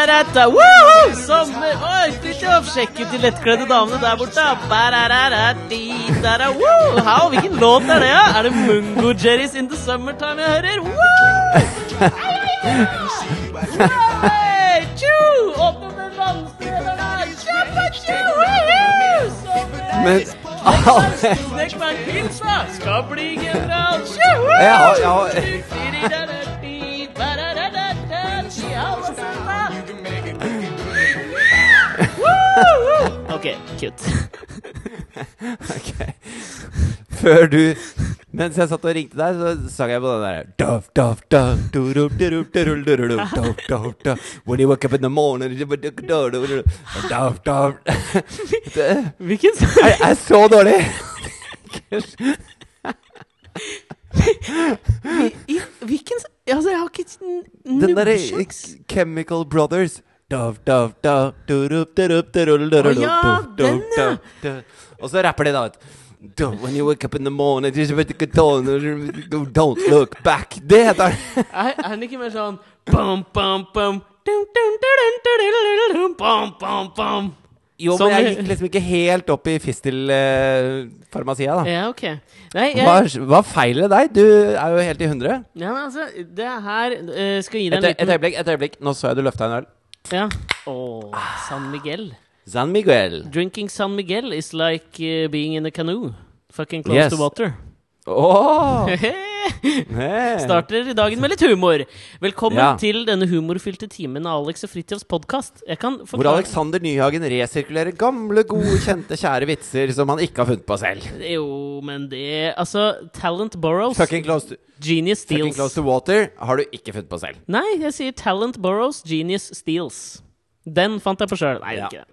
Ba-da-da-da-da. Woohoo! Sommer! Oi, Fridtjof, sjekk ut de lettkledde damene der borte. Ba-da-da-da-di-da-da. Woo! Hvilken låt er det? Ja? Er det Mungo Jerry's In The Summertime jeg hører? Woo! Hey, tju! Opp med er Men alle da! Skal bli general! Tju! Ja, ja. OK, kutt. Ok. Før du Mens jeg satt og ringte deg, så sang jeg på den der Duff, duff, duff, du-du, du-du, du-du, du-du, duff, duff, duff. When you wake up in the morning Duff, duff. Hvilken sang? Jeg er så dårlig! Hvilken sang? Altså, jeg har ikke Den derre. Chemical Brothers. Duff, dov, dov, durup, durup, durup, durup, Å ja, den, ja. Og så rapper de da, ut When you wake up in the morning Don't look back. Det heter den. Er, den ikke mer sånn bam, bam, bam, Pam, pam, dum, bam, bam, bam. Jo, men jeg gikk liksom ikke helt opp i fistelfarmasia, da. Ja, OK. Nei, jeg, Hva, hva feiler deg? Du er jo helt i hundre. ja, men altså, det her uh, skal gi deg en et øyeblikk, et øyeblikk. Nå så jeg du løfta en øl. Ja. Åh, San Miguel. San Miguel. Drinking San Miguel is like uh, being in a canoe. Fucking close Yes. to water. Åh! Starter Starter dagen med litt humor. Velkommen Ja. til denne humorfylte timen av Alex og Fridtjofs podkast. Hvor Alexander Nyhagen resirkulerer gamle, gode, kjente, kjære vitser som han ikke har funnet på selv. Jo, men det Altså, talent borrows. Fucking close to, Genius fucking close to water har du ikke funnet på selv. Nei, jeg sier talent borrows, genius steals. Den fant jeg på sjøl. Nei, Ja. ikke det.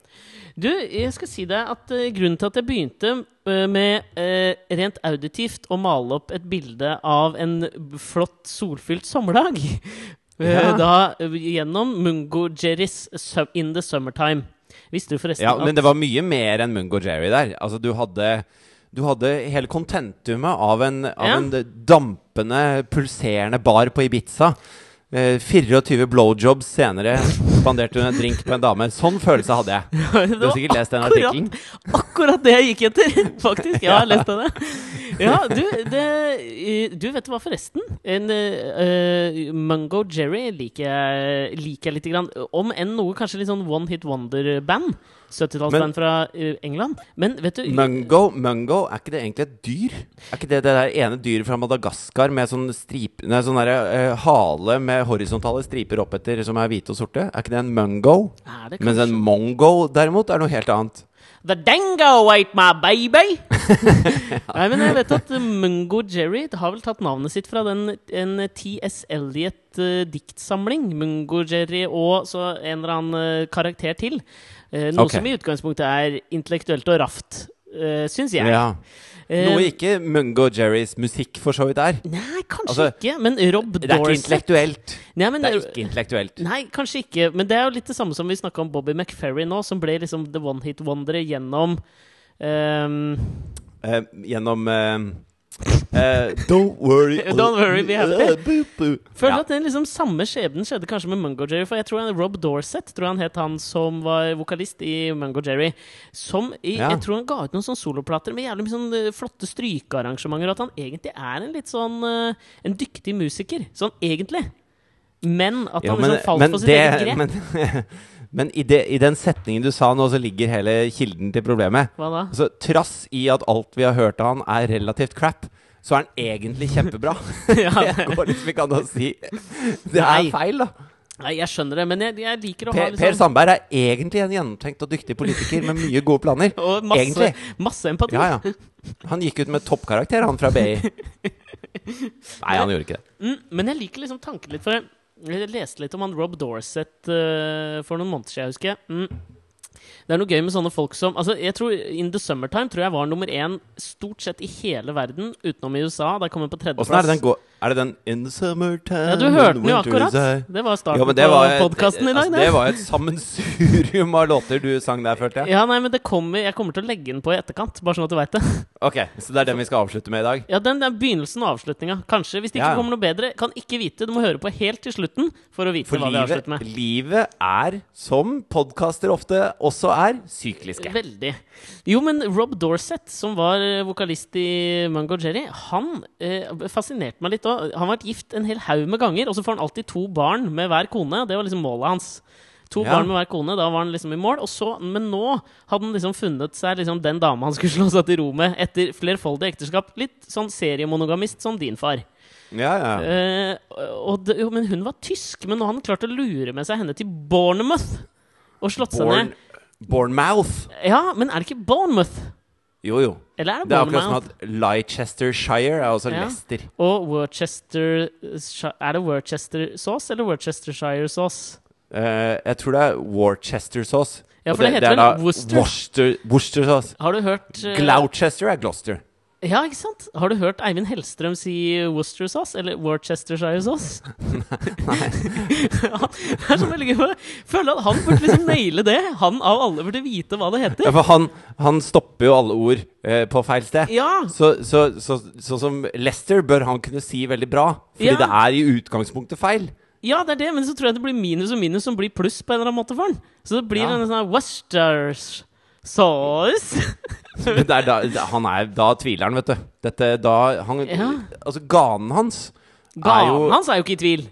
Du, jeg skal si deg at uh, grunnen til at jeg begynte uh, med uh, rent auditivt å male opp et bilde av en flott, solfylt sommerdag Ja. Da gjennom Mungo Jerry's In The Summertime. Visste du forresten Ja, at men det var mye mer enn Mungo Jerry der. Altså, du hadde du hadde hele kontentumet av en, av Ja. en dampende, pulserende bar på Ibiza. Eh, 24 blowjobs senere spanderte hun en drink på en dame. Sånn følelse hadde jeg. Du har sikkert lest den artikkelen? Akkurat det jeg gikk etter, faktisk. Ja, jeg har lest denne. Ja, du, det, du vet hva, forresten? En uh, Mungo Jerry liker jeg, liker jeg lite grann. Om enn noe kanskje litt sånn one hit wonder-band. 70-tallsband fra eh, England. Men vet du Mungo, mungo, er ikke det egentlig et dyr? Er ikke det det der ene dyret fra Madagaskar med sånn strip, nei, sånn derre, uh, hale med horisontale striper oppetter som er hvite og sorte? Er ikke det en mungo? Ja, det Mens en mongo derimot er noe helt annet. The dango ate my baby! Nei, men jeg vet at eh, Mungo Jerry har vel tatt navnet sitt fra den en T.S. Eliot-diktsamling. Mungo Jerry og så en eller annen uh, karakter til. Uh, noe okay. som i utgangspunktet er intellektuelt og raft, uh, syns jeg. Ja. Eh, Noe ikke Mungo Jerrys musikk for så vidt er. Nei, kanskje Altså, ikke. Men Rob Det er ikke intellektuelt. Nei, men, Det er ikke intellektuelt. Nei, kanskje ikke. Men det er jo litt det samme som vi snakka om Bobby McFerry nå, som ble liksom the one hit wonderet gjennom um, uh, gjennom eh, eh, Don't worry. Don't worry, be happy. Uh. Føler Ja. at den liksom samme skjebnen skjedde kanskje med Mungo Jerry. For jeg tror han, Rob Dorset tror han het han som var vokalist i Mungo Jerry. Som i, Ja. Jeg tror han ga ut noen sånne soloplater med jævlig mye sånn eh, flotte strykearrangementer. Og at han egentlig er en litt sånn eh, En dyktig musiker. Sånn egentlig. Men at Ja, han men, liksom falt men, på sitt det, eget grep. men, men i, det, i den setningen du sa nå, så ligger hele kilden til problemet. Hva da? Altså, trass i at alt vi har hørt av han er relativt crap, så er han egentlig kjempebra. Ja, det går liksom ikke an å si. Det Nei. er feil, da. Nei, jeg skjønner det, men jeg, jeg liker å ha Per, liksom per Sandberg er egentlig en gjennomtenkt og dyktig politiker med mye gode planer. Og masse, Egentlig. masse empati. Ja, ja. Han gikk ut med toppkarakter, han fra BI. Nei, han gjorde ikke det. Mm, men jeg liker liksom tanken litt, for jeg, jeg leste litt om han Rob Dorset uh, for noen måneder siden, husker jeg. Mm. Det er noe gøy med sånne folk som Altså, jeg tror In the Summertime tror jeg var nummer én stort sett i hele verden, utenom i USA. Der kom den på Åssen er det tredjeplass. den går? Er det den In the summertime Ja, du hørte den jo akkurat. Det var starten jo, det var, på podkasten i dag. altså, det var et sammensurium av låter du sang der, følte jeg. Ja, nei, men det kommer, Jeg kommer til å legge den på i etterkant, bare sånn at du veit det. Ok, Så det er den vi skal avslutte med i dag? Ja, den er begynnelsen og avslutninga. Kanskje, hvis det ikke Ja, kommer noe bedre. Kan ikke vite. Du må høre på helt til slutten for å vite For hva vi livet, avslutter med. livet er, som podkaster ofte også er, sykliske. Veldig. Jo, men Rob Dorset, som var eh, vokalist i Mungo Jerry, han eh, fascinerte meg litt Han har vært gift en hel haug med ganger, og så får han alltid to barn med hver kone. Det var liksom målet hans. To Ja. barn med hver kone, da var han liksom i mål. Og så, men nå hadde han liksom funnet seg liksom den dama han skulle slå seg til ro med etter flerfoldig ekteskap. Litt sånn seriemonogamist som din far. Ja, ja. Eh, og det, jo, men hun var tysk, men nå har han klart å lure med seg henne til Bournemouth. Og slått seg ned. Bournemouth. Ja, men er det ikke Bournemouth? Jo, jo. Eller er det Det er akkurat som at Leicestershire er også Ja. Leicester. Og Worcester Er det Worcester sauce eller Worcestershire sauce? Uh, jeg tror det er Worcester sauce. Ja, for det heter er vel Worcester? Worcester, Worcester sauce. Har du hørt uh, Gloucester er Gloucester. Ja, ikke sant? Har du hørt Eivind Hellstrøm si Worcester sauce? Eller Worcestershire sauce? ja, det er så veldig gøy. Føler at han burde liksom naile det. Han av alle burde vite hva det Ja, heter. for han, han stopper jo alle ord eh, på feil sted. Ja! Så, så, så, så, som Lester bør han kunne si veldig bra, fordi Ja. det er i utgangspunktet feil. Ja, det er det, men så tror jeg det blir minus og minus som blir pluss på en eller annen måte for han. Så det blir Ja. en sånn her Er da, han er, da tviler han, vet du. Dette, da, han, Ja. Altså, ganen hans er Ganen jo hans er jo ikke i tvil.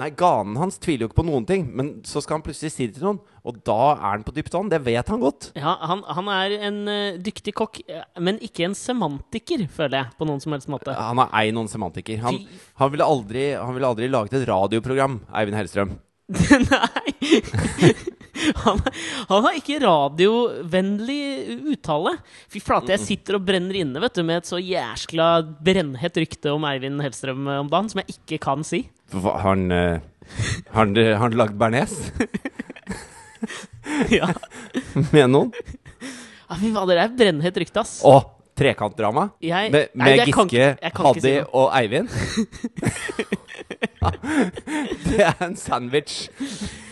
Nei, ganen hans tviler jo ikke på noen ting, men så skal han plutselig si det til noen, og da er han på dypt vann. Det vet han godt. Ja, han, han er en uh, dyktig kokk, men ikke en semantiker, føler jeg, på noen som helst måte. Han er ei noen semantiker. Han, han, ville aldri, han ville aldri laget et radioprogram, Eivind Hellstrøm. Nei! han, han har ikke radiovennlig uttale. Fy flate, jeg sitter og brenner inne vet du, med et så jæskla brennhett rykte om Eivind Hellstrøm om dagen, som jeg ikke kan si. Hva, han, eh, har han, han lagd bearnés Ja, med noen? Ja, Fy fader, det er et brennhett rykte, ass. Åh, trekantdrama Jeg- med, med kan Giske, ikke- jeg si Haddy og Eivind. det er en sandwich.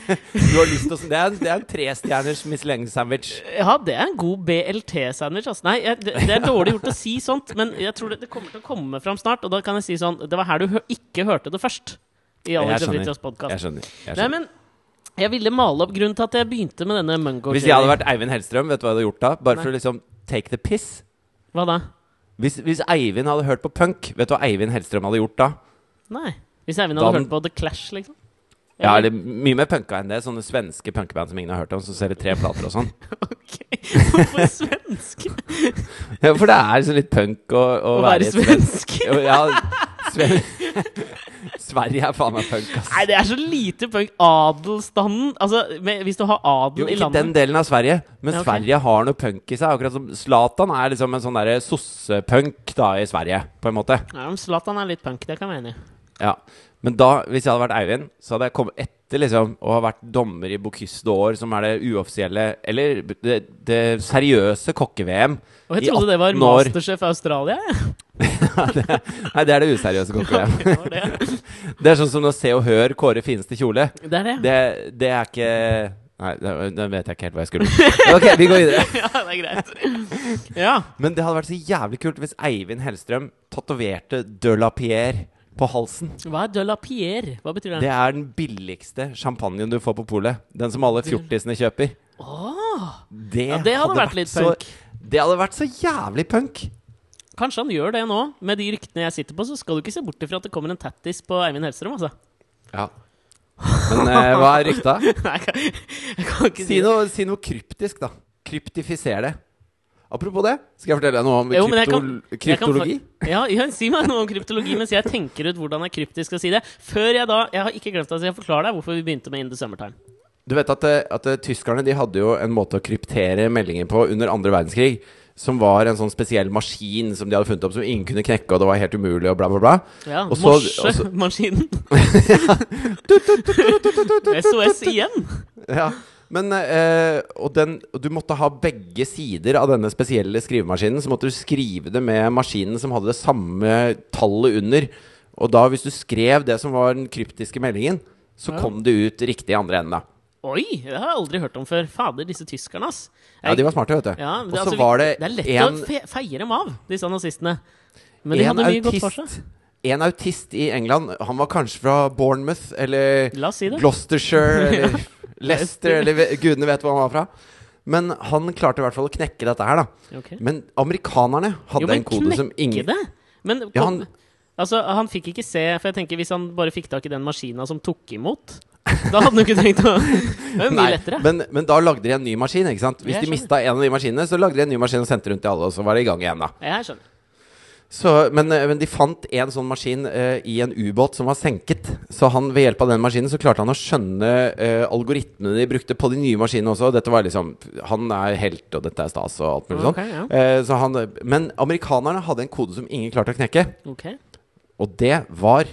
Du har lyst til å Det er, det er en trestjerners Michelin-sandwich. Ja, det er en god BLT-sandwich. Altså. Nei, jeg, det, det er dårlig gjort å si sånt, men jeg tror det, det kommer til å komme fram snart. Og da kan jeg si sånn Det var her du hø ikke hørte det først. I Alex og skjønner. Fritjofs podkast. Jeg skjønner. Jeg Nei, men jeg ville male opp grunnen til at jeg begynte med denne Mungo Hvis jeg hadde vært Eivind Hellstrøm, vet du hva jeg hadde gjort da? Bare Nei. for å liksom take the piss. Hva da? Hvis, hvis Eivind hadde hørt på punk, vet du hva Eivind Hellstrøm hadde gjort da? Nei. Hvis Eivind hadde da, hørt på The Clash, liksom? Ja, eller mye mer punka enn det. Sånne svenske punkeband som ingen har hørt om, som selger tre plater og sånn. Ok, Hvorfor svenske? Ja, for det er så litt punk å, å, Å være være svensk- svensk? Ja, Sven Sverige er faen meg punk, ass. Nei, det er så lite punk. Adelsstanden Altså, med, hvis du har adel Jo, i ikke den delen av Sverige, men Ja, okay. Sverige har noe punk i seg. Akkurat som Zlatan er liksom en sånn derre sossepunk da i Sverige, på en måte. Ja, men Zlatan er litt punk, det kan jeg være enig i. Ja. Men da, hvis jeg hadde vært Eivind, så hadde jeg kommet etter liksom å ha vært dommer i Bocuse d'Or, som er det uoffisielle Eller det, det seriøse kokke-VM. Og jeg trodde det var 18 år. Masterchef Australia. jeg. Nei, det er det useriøse kokke-VM. Det det. Det er sånn som når Se og Hør kårer fineste kjole. Det er det. Det, det er ikke Nei, det vet jeg ikke helt hva jeg skulle Ok, vi går videre. Ja, det er greit. Ja. Men det hadde vært så jævlig kult hvis Eivind Hellstrøm tatoverte De La Pierre på halsen. Hva er de la Pierre? Hva betyr det? Det er den billigste champagnen du får på polet. Den som alle fjortisene kjøper. Åh, Det, ja, det hadde vært litt så, punk. Det hadde vært så jævlig punk. Kanskje han gjør det nå. Med de ryktene jeg sitter på, så skal du ikke se bort ifra at det kommer en tattis på Eivind Hellstrøm, altså. Ja. Men eh, hva er rykta? Nei, jeg kan, jeg kan ikke Si noe, si noe kryptisk, da. Kryptifiser det. Apropos det, skal jeg fortelle deg noe om Jo, men krypto kan- kryptologi? Ja, ja, si meg noe om kryptologi mens jeg tenker ut hvordan jeg kryptisk skal si det. Før jeg da Jeg har ikke glemt at jeg forklarer deg hvorfor vi begynte med In the Summertime. Du vet at, eh, at eh, tyskerne de hadde jo en måte å kryptere meldinger på under andre verdenskrig. Som var en sånn spesiell maskin som de hadde funnet opp som ingen kunne knekke, og det var helt umulig, og bla, bla, bla. Ja, Morsemaskinen. SOS igjen. Ja, men eh, og, den, og du måtte ha begge sider av denne spesielle skrivemaskinen. Så måtte du skrive det med maskinen som hadde det samme tallet under. Og da, hvis du skrev det som var den kryptiske meldingen, så Ja. kom det ut riktig i andre enden, da. Oi! Det har jeg aldri hørt om før. Fader, disse tyskerne, ass. Ja, de var smarte, vet du. Ja, og så altså, var det det er lett en, å fe feie dem av, disse nazistene. Men de hadde mye godt for autist seg. En autist i England. Han var kanskje fra Bournemouth eller si. Gloucestershire eller Leicester eller gudene vet hvor han var fra. Men han klarte i hvert fall å knekke dette her, da. Okay. Men amerikanerne hadde Jo, men en kode som ingen det? Men Ja, kom, han- altså, han fikk ikke se For jeg tenker hvis han bare fikk tak i den maskina som tok imot, da hadde jo ikke trengt å Det jo mye Nei, lettere. men, men da lagde de en ny maskin. ikke sant? Hvis de mista en av de maskinene, så lagde de en ny maskin og sendte rundt til alle, og så var det i gang igjen. da Jeg skjønner. Så, men, eh, men de fant en sånn maskin uh, i en ubåt som var senket. Så han ved hjelp av den maskinen så klarte han å skjønne uh, algoritmene de brukte på de nye maskinene også. Dette var liksom Han er helt, og dette er stas, og alt mulig sånn. Ok, ja. Uh, så han, men amerikanerne hadde en kode som ingen klarte å knekke. Okay. Og det var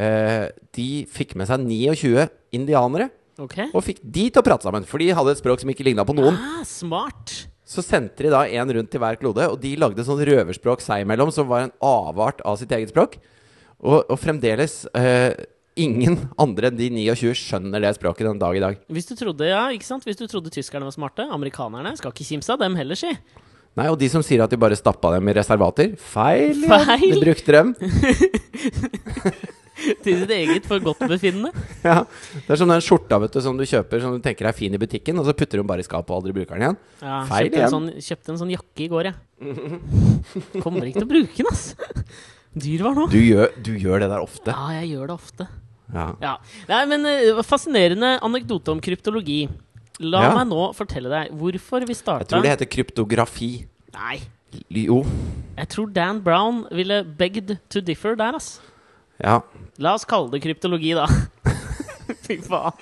De fikk med seg 29 indianere. Okay. Og fikk de til å prate sammen, for de hadde et språk som ikke ligna på noen. Ah, smart. Så sendte de da en rundt til hver klode, og de lagde sånn røverspråk seg imellom, som var en avart av sitt eget språk. Og, og fremdeles eh, Ingen andre enn de 29 skjønner det språket den dag i dag. Hvis du trodde ja, ikke sant? Hvis du trodde tyskerne var smarte, amerikanerne skal ikke kimse av dem heller, si. Nei, Og de som sier at de bare stappa dem i reservater Feil! Ja. Feil. De brukte dem. Til sitt eget forgodtbefinnende. Ja. Det er som den skjorta vet du, som du kjøper som du tenker er fin i butikken, og så putter du den bare i skapet og aldri bruker den igjen. Ja, Feil kjøpte, en sånn, kjøpte en sånn jakke i går, jeg. Kommer ikke til å bruke den, ass. Dyr var nå. Du gjør, du gjør det der ofte. Ja, jeg gjør det ofte. Ja. Ja. Nei, men eh, Fascinerende anekdote om kryptologi. La Ja. meg nå fortelle deg hvorfor vi Jeg tror det heter kryptografi. Nei, Jo. jeg tror Dan Brown ville begged to differ der, ass. Ja. La oss kalle det kryptologi, da. Fy faen.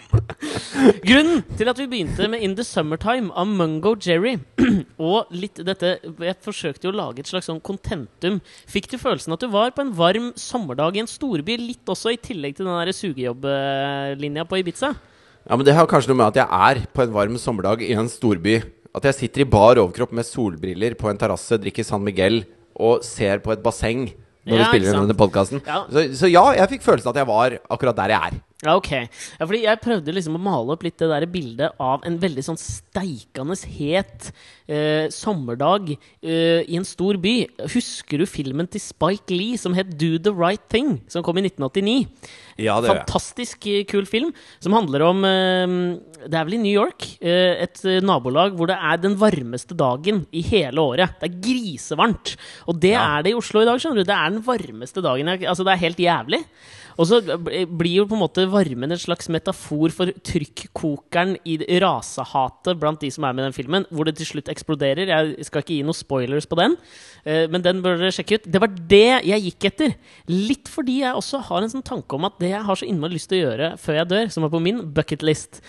Grunnen til at vi begynte med In the Summertime av Mungo Jerry, og litt dette Jeg forsøkte jo å lage et slags sånn kontentum. Fikk du følelsen at du var på en varm sommerdag i en storby, litt også i tillegg til den der sugejobblinja på Ibiza? Ja, men Det har kanskje noe med at jeg er på en varm sommerdag i en storby. At jeg sitter i bar overkropp med solbriller på en terrasse, drikker San Miguel og ser på et basseng når Ja, vi spiller inn denne podkasten. Ja. Så, så ja, jeg fikk følelsen at jeg var akkurat der jeg er. Ja, ok. Ja, fordi jeg prøvde liksom å male opp litt det der bildet av en veldig sånn steikende het eh, sommerdag eh, i en stor by. Husker du filmen til Spike Lee som het Do the Right Thing? Som kom i 1989. Ja, det Fantastisk eh, kul film som handler om eh, Det er vel i New York. eh, et eh, nabolag hvor det er den varmeste dagen i hele året. Det er grisevarmt. Og det Ja. er det i Oslo i dag. skjønner du Det er den varmeste dagen. Altså, det er helt jævlig. Og så blir jo på en måte varmen en slags metafor for trykkokeren i rasehatet blant de som er med i den filmen, hvor det til slutt eksploderer. Jeg skal ikke gi noen spoilers på den, eh, men den bør dere sjekke ut. Det var det jeg gikk etter. Litt fordi jeg også har en sånn tanke om at det jeg har så innmari lyst til å gjøre før jeg dør, som er på min bucketlist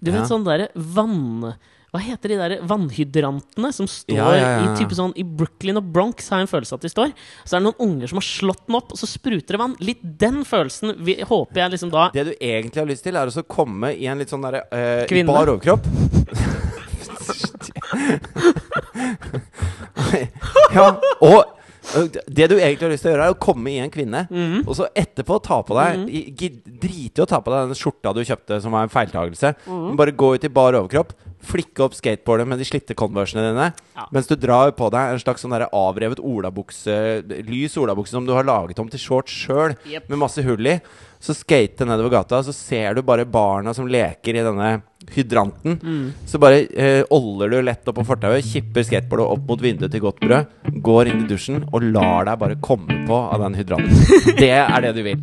Du vet Ja. sånn derre vann... Hva heter de der vannhydrantene som står Ja, ja, ja, i type sånn I Brooklyn og Bronx har jeg en følelse at de står. Så er det noen unger som har slått den opp, og så spruter det vann. Litt den følelsen vi, håper jeg liksom da Det du egentlig har lyst til, er å komme i en litt sånn derre uh, Kvinne. bar overkropp. ja, og det du egentlig har lyst til å gjøre, er å komme i en kvinne, Mhm. og så etterpå ta på deg mm. Drite i å ta på deg den skjorta du kjøpte som var en feiltagelse. Mm. Bare gå ut i bar overkropp, flikke opp skateboardet med de slitte Conversene dine, Ja. mens du drar på deg en slags sånn der avrevet olabukse, lys olabukse som du har laget om til shorts sjøl, yep. med masse hull i. Så skate nedover gata, så ser du bare barna som leker i denne hydranten. Mm. Så bare eh, oller du lett opp på fortauet, kipper skateboardet opp mot vinduet til godt brød, går inn i dusjen og lar deg bare komme på av den hydranten. Det er det du vil.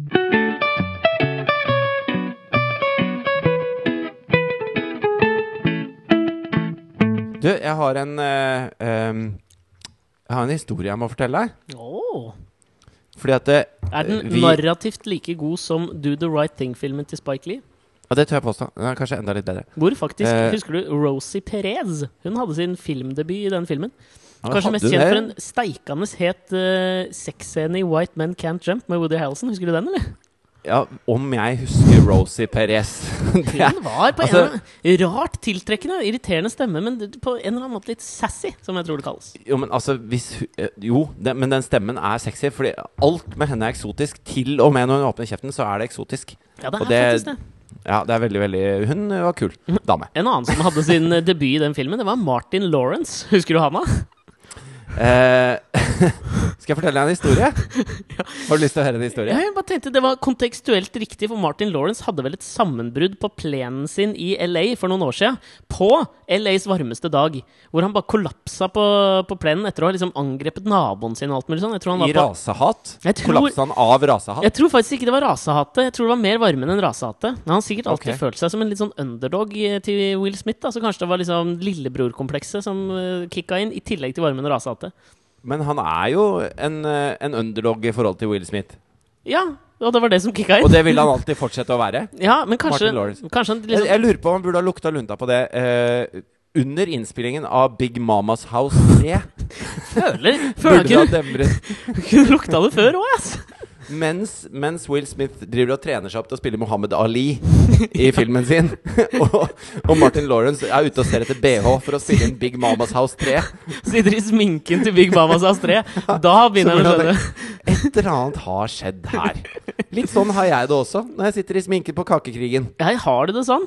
Du, jeg har en eh, em, Jeg har en historie jeg må fortelle deg. Åh. Fordi at det, Er den vi- narrativt like god som Do the Right Thing-filmen til Spike Lee? Ja, det tør jeg påstå. Den er kanskje enda litt bedre. Hvor faktisk, Eh. Husker du Rosie Perez? Hun hadde sin filmdebut i den filmen. Ja, Kanskje mest kjent for en steikende het uh, sexscene i White Men Can't Jump med Woody Harrelson. Husker du den, eller? ja, om jeg husker Rosie Perez er- Hun var på altså- en eller annen rart tiltrekkende, irriterende stemme, men på en eller annen måte litt sassy, som jeg tror det kalles. Jo, men altså hvis, eh, Jo, det, men den stemmen er sexy. Fordi alt med henne er eksotisk. Til og med når hun åpner kjeften, så er det eksotisk. Ja, det er Og det- faktisk det. Ja, det er veldig, veldig Hun var kul dame. En annen som hadde sin debut i den filmen, det var Martin Lawrence. Husker du han, da? Eh, skal jeg fortelle deg en historie? Har du lyst til å høre en historie? Jeg bare tenkte Det var kontekstuelt riktig, for Martin Lawrence hadde vel et sammenbrudd på plenen sin i LA for noen år siden. På LAs varmeste dag. Hvor han bare kollapsa på, på plenen etter å ha liksom angrepet naboen sin. og alt mulig sånn. Jeg tror han I på rasehat? Tror- Kollapsa han av rasehat? Jeg tror faktisk ikke det var rasehatet. Jeg tror det var mer varmen enn rasehatet. Men han har sikkert alltid okay. følt seg som en litt sånn underdog eh, til Will Smith. Da. Så kanskje det var liksom lillebrorkomplekset som uh, kicka inn, i tillegg til varmen og rasehatet. Men han er jo en, eh, en underdog i forhold til Will Smith. Ja, og det var det som kicka inn. Og det vil han alltid fortsette å være. Ja, men kanskje, kanskje han Jeg, liksom jeg lurer på om han burde ha lukta lunta på det eh, under innspillingen av Big Mamas House 3. føler Føler Burde ha demret Kunne lukta det før òg, ass. Mens, mens Will Smith driver og trener seg opp til å spille Mohammed Ali i filmen sin, og, og Martin Lawrence er ute og ser etter BH for å spille inn Big Mamas House 3 Sitter i sminken til Big Mamas House 3. Da begynner han å skjønne. Et eller annet har skjedd her. Litt sånn har jeg det også når jeg sitter i sminken på Kakekrigen. Jeg har det det sånn?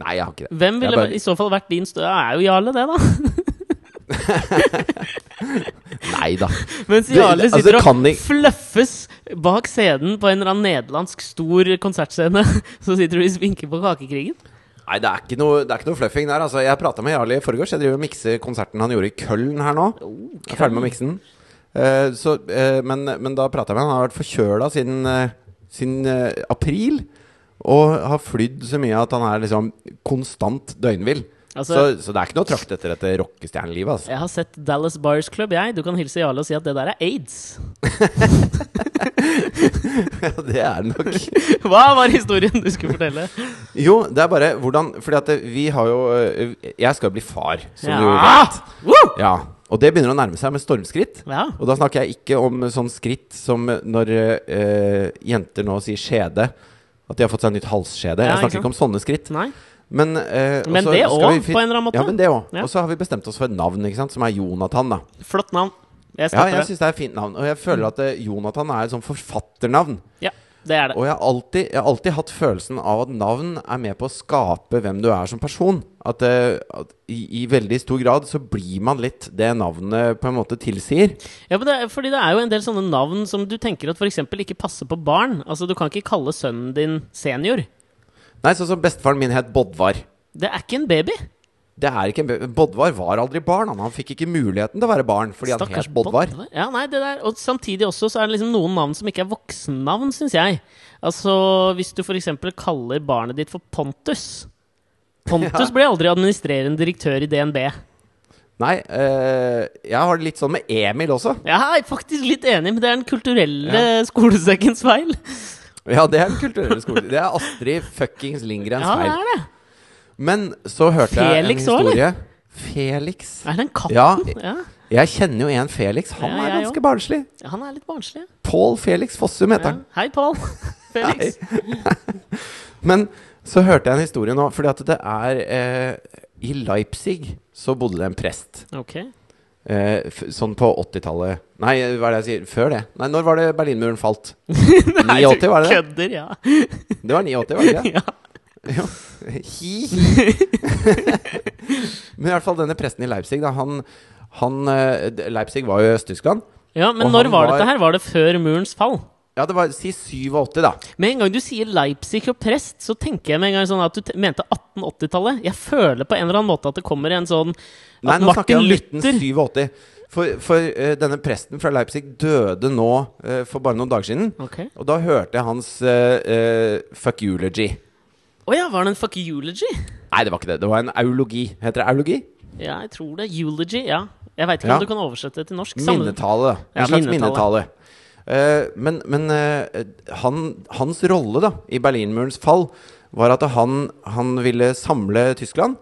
Nei, jeg har ikke det. Hvem ville bare- i så fall vært din stø... Er jo Jarle, det, da. Nei da. Mens Jarle altså, sitter og altså, fluffes bak scenen på en eller annen nederlandsk stor konsertscene, så sitter du i sminke på Kakekrigen. Nei, det er ikke noe, det er ikke noe fluffing der. Altså, jeg prata med Jarli i forgårs. Jeg driver og mikser konserten han gjorde i Køln her nå. Jeg er ferdig med å mikse den. Uh, så, eh, men, men da prata jeg med han. Han har vært forkjøla siden, uh, siden eh, april. Og har flydd så mye at han er liksom konstant døgnvill. Altså, så, så det er ikke noe å trakte etter dette rockestjernelivet. Altså. Jeg har sett Dallas Bars Club, jeg. Du kan hilse Jarle og si at det der er aids. Ja, det er det nok. Hva var historien du skulle fortelle? Jo, det er bare hvordan Fordi at vi har jo eh, Jeg skal jo bli far, som du vet. Woo! Ja. Og det begynner å nærme seg med stormskritt. Ja. Og da snakker jeg ikke om sånn skritt som når øh, jenter nå sier skjede. At de har fått seg nytt halsskjede. Ja, jeg snakker ikke, ikke om sånne skritt. Nei. Men, eh, Men også det òg, på en eller annen måte. Ja, men det òg. Ja. Og så har vi bestemt oss for et navn, ikke sant, som er Jonathan. da Flott navn. Jeg Ja, jeg syns det er et fint navn. Og jeg føler at eh, Jonathan er et sånn forfatternavn. Ja, det er det. Og jeg har, alltid, jeg har alltid hatt følelsen av at navn er med på å skape hvem du er som person. At, eh, at i, i veldig stor grad så blir man litt det navnet på en måte tilsier. Ja, men det fordi det er jo en del sånne navn som du tenker at f.eks. ikke passer på barn. Altså, Du kan ikke kalle sønnen din senior. Nei, sånn som bestefaren min het Bodvar. Det er ikke en baby. Det er ikke en baby Bodvar var aldri barn. Han, han fikk ikke muligheten til å være barn fordi han Stakkars het Bodvar. Ja, nei, det der, Og samtidig også så er det liksom noen navn som ikke er voksennavn, syns jeg. Altså, Hvis du f.eks. kaller barnet ditt for Pontus Pontus Ja. ble aldri administrerende direktør i DNB. Nei, øh, jeg har det litt sånn med Emil også. Jeg er faktisk litt enig, men det er den kulturelle skolesekkens feil. Ja, det er den kulturelle skolen. Det er Astrid fuckings Lindgrens Ja, det er det. Men så hørte jeg en Felix også, historie. Felix. Er det en katt? Ja. ja. Jeg kjenner jo en Felix. Han Ja, er ganske barnslig. Han er litt barnslig. Pål Felix Fossum heter Ja. han. Hei, Pål. Felix. Men så hørte jeg en historie nå, fordi at det er eh, I Leipzig så bodde det en prest. Ok. Eh, sånn på 80-tallet Nei, hva er det jeg sier? Før det. Nei, når var det Berlinmuren falt? Nei, 89, var det det? Kødder, ja. Det var 89, var det ikke? ja. Jo. Hi. Men i hvert fall denne presten i Leipzig, da, han, han eh, Leipzig var jo Øst-Tyskland. Ja, men når var var- dette her? Var det før murens fall? Ja, det var si 87, da. Med en gang du sier Leipzig og prest, så tenker jeg med en gang sånn at du te- mente 1880-tallet. Jeg føler på en eller annen måte at det kommer en sånn Nei, nå snakker jeg om Luther 1987. For, for uh, denne presten fra Leipzig døde nå uh, for bare noen dager siden. Okay. Og da hørte jeg hans uh, fuck eulogy. Å ja, var det en fuck eulogy? Nei, det var ikke det. Det var en aulogi. Heter det aulogi? Ja, jeg tror det. Eulogy, ja. Jeg veit ikke Ja. om du kan oversette det til norsk. Minnetale. En slags minnetale. Eh, men men eh, han, hans rolle da i Berlinmurens fall var at han, han ville samle Tyskland.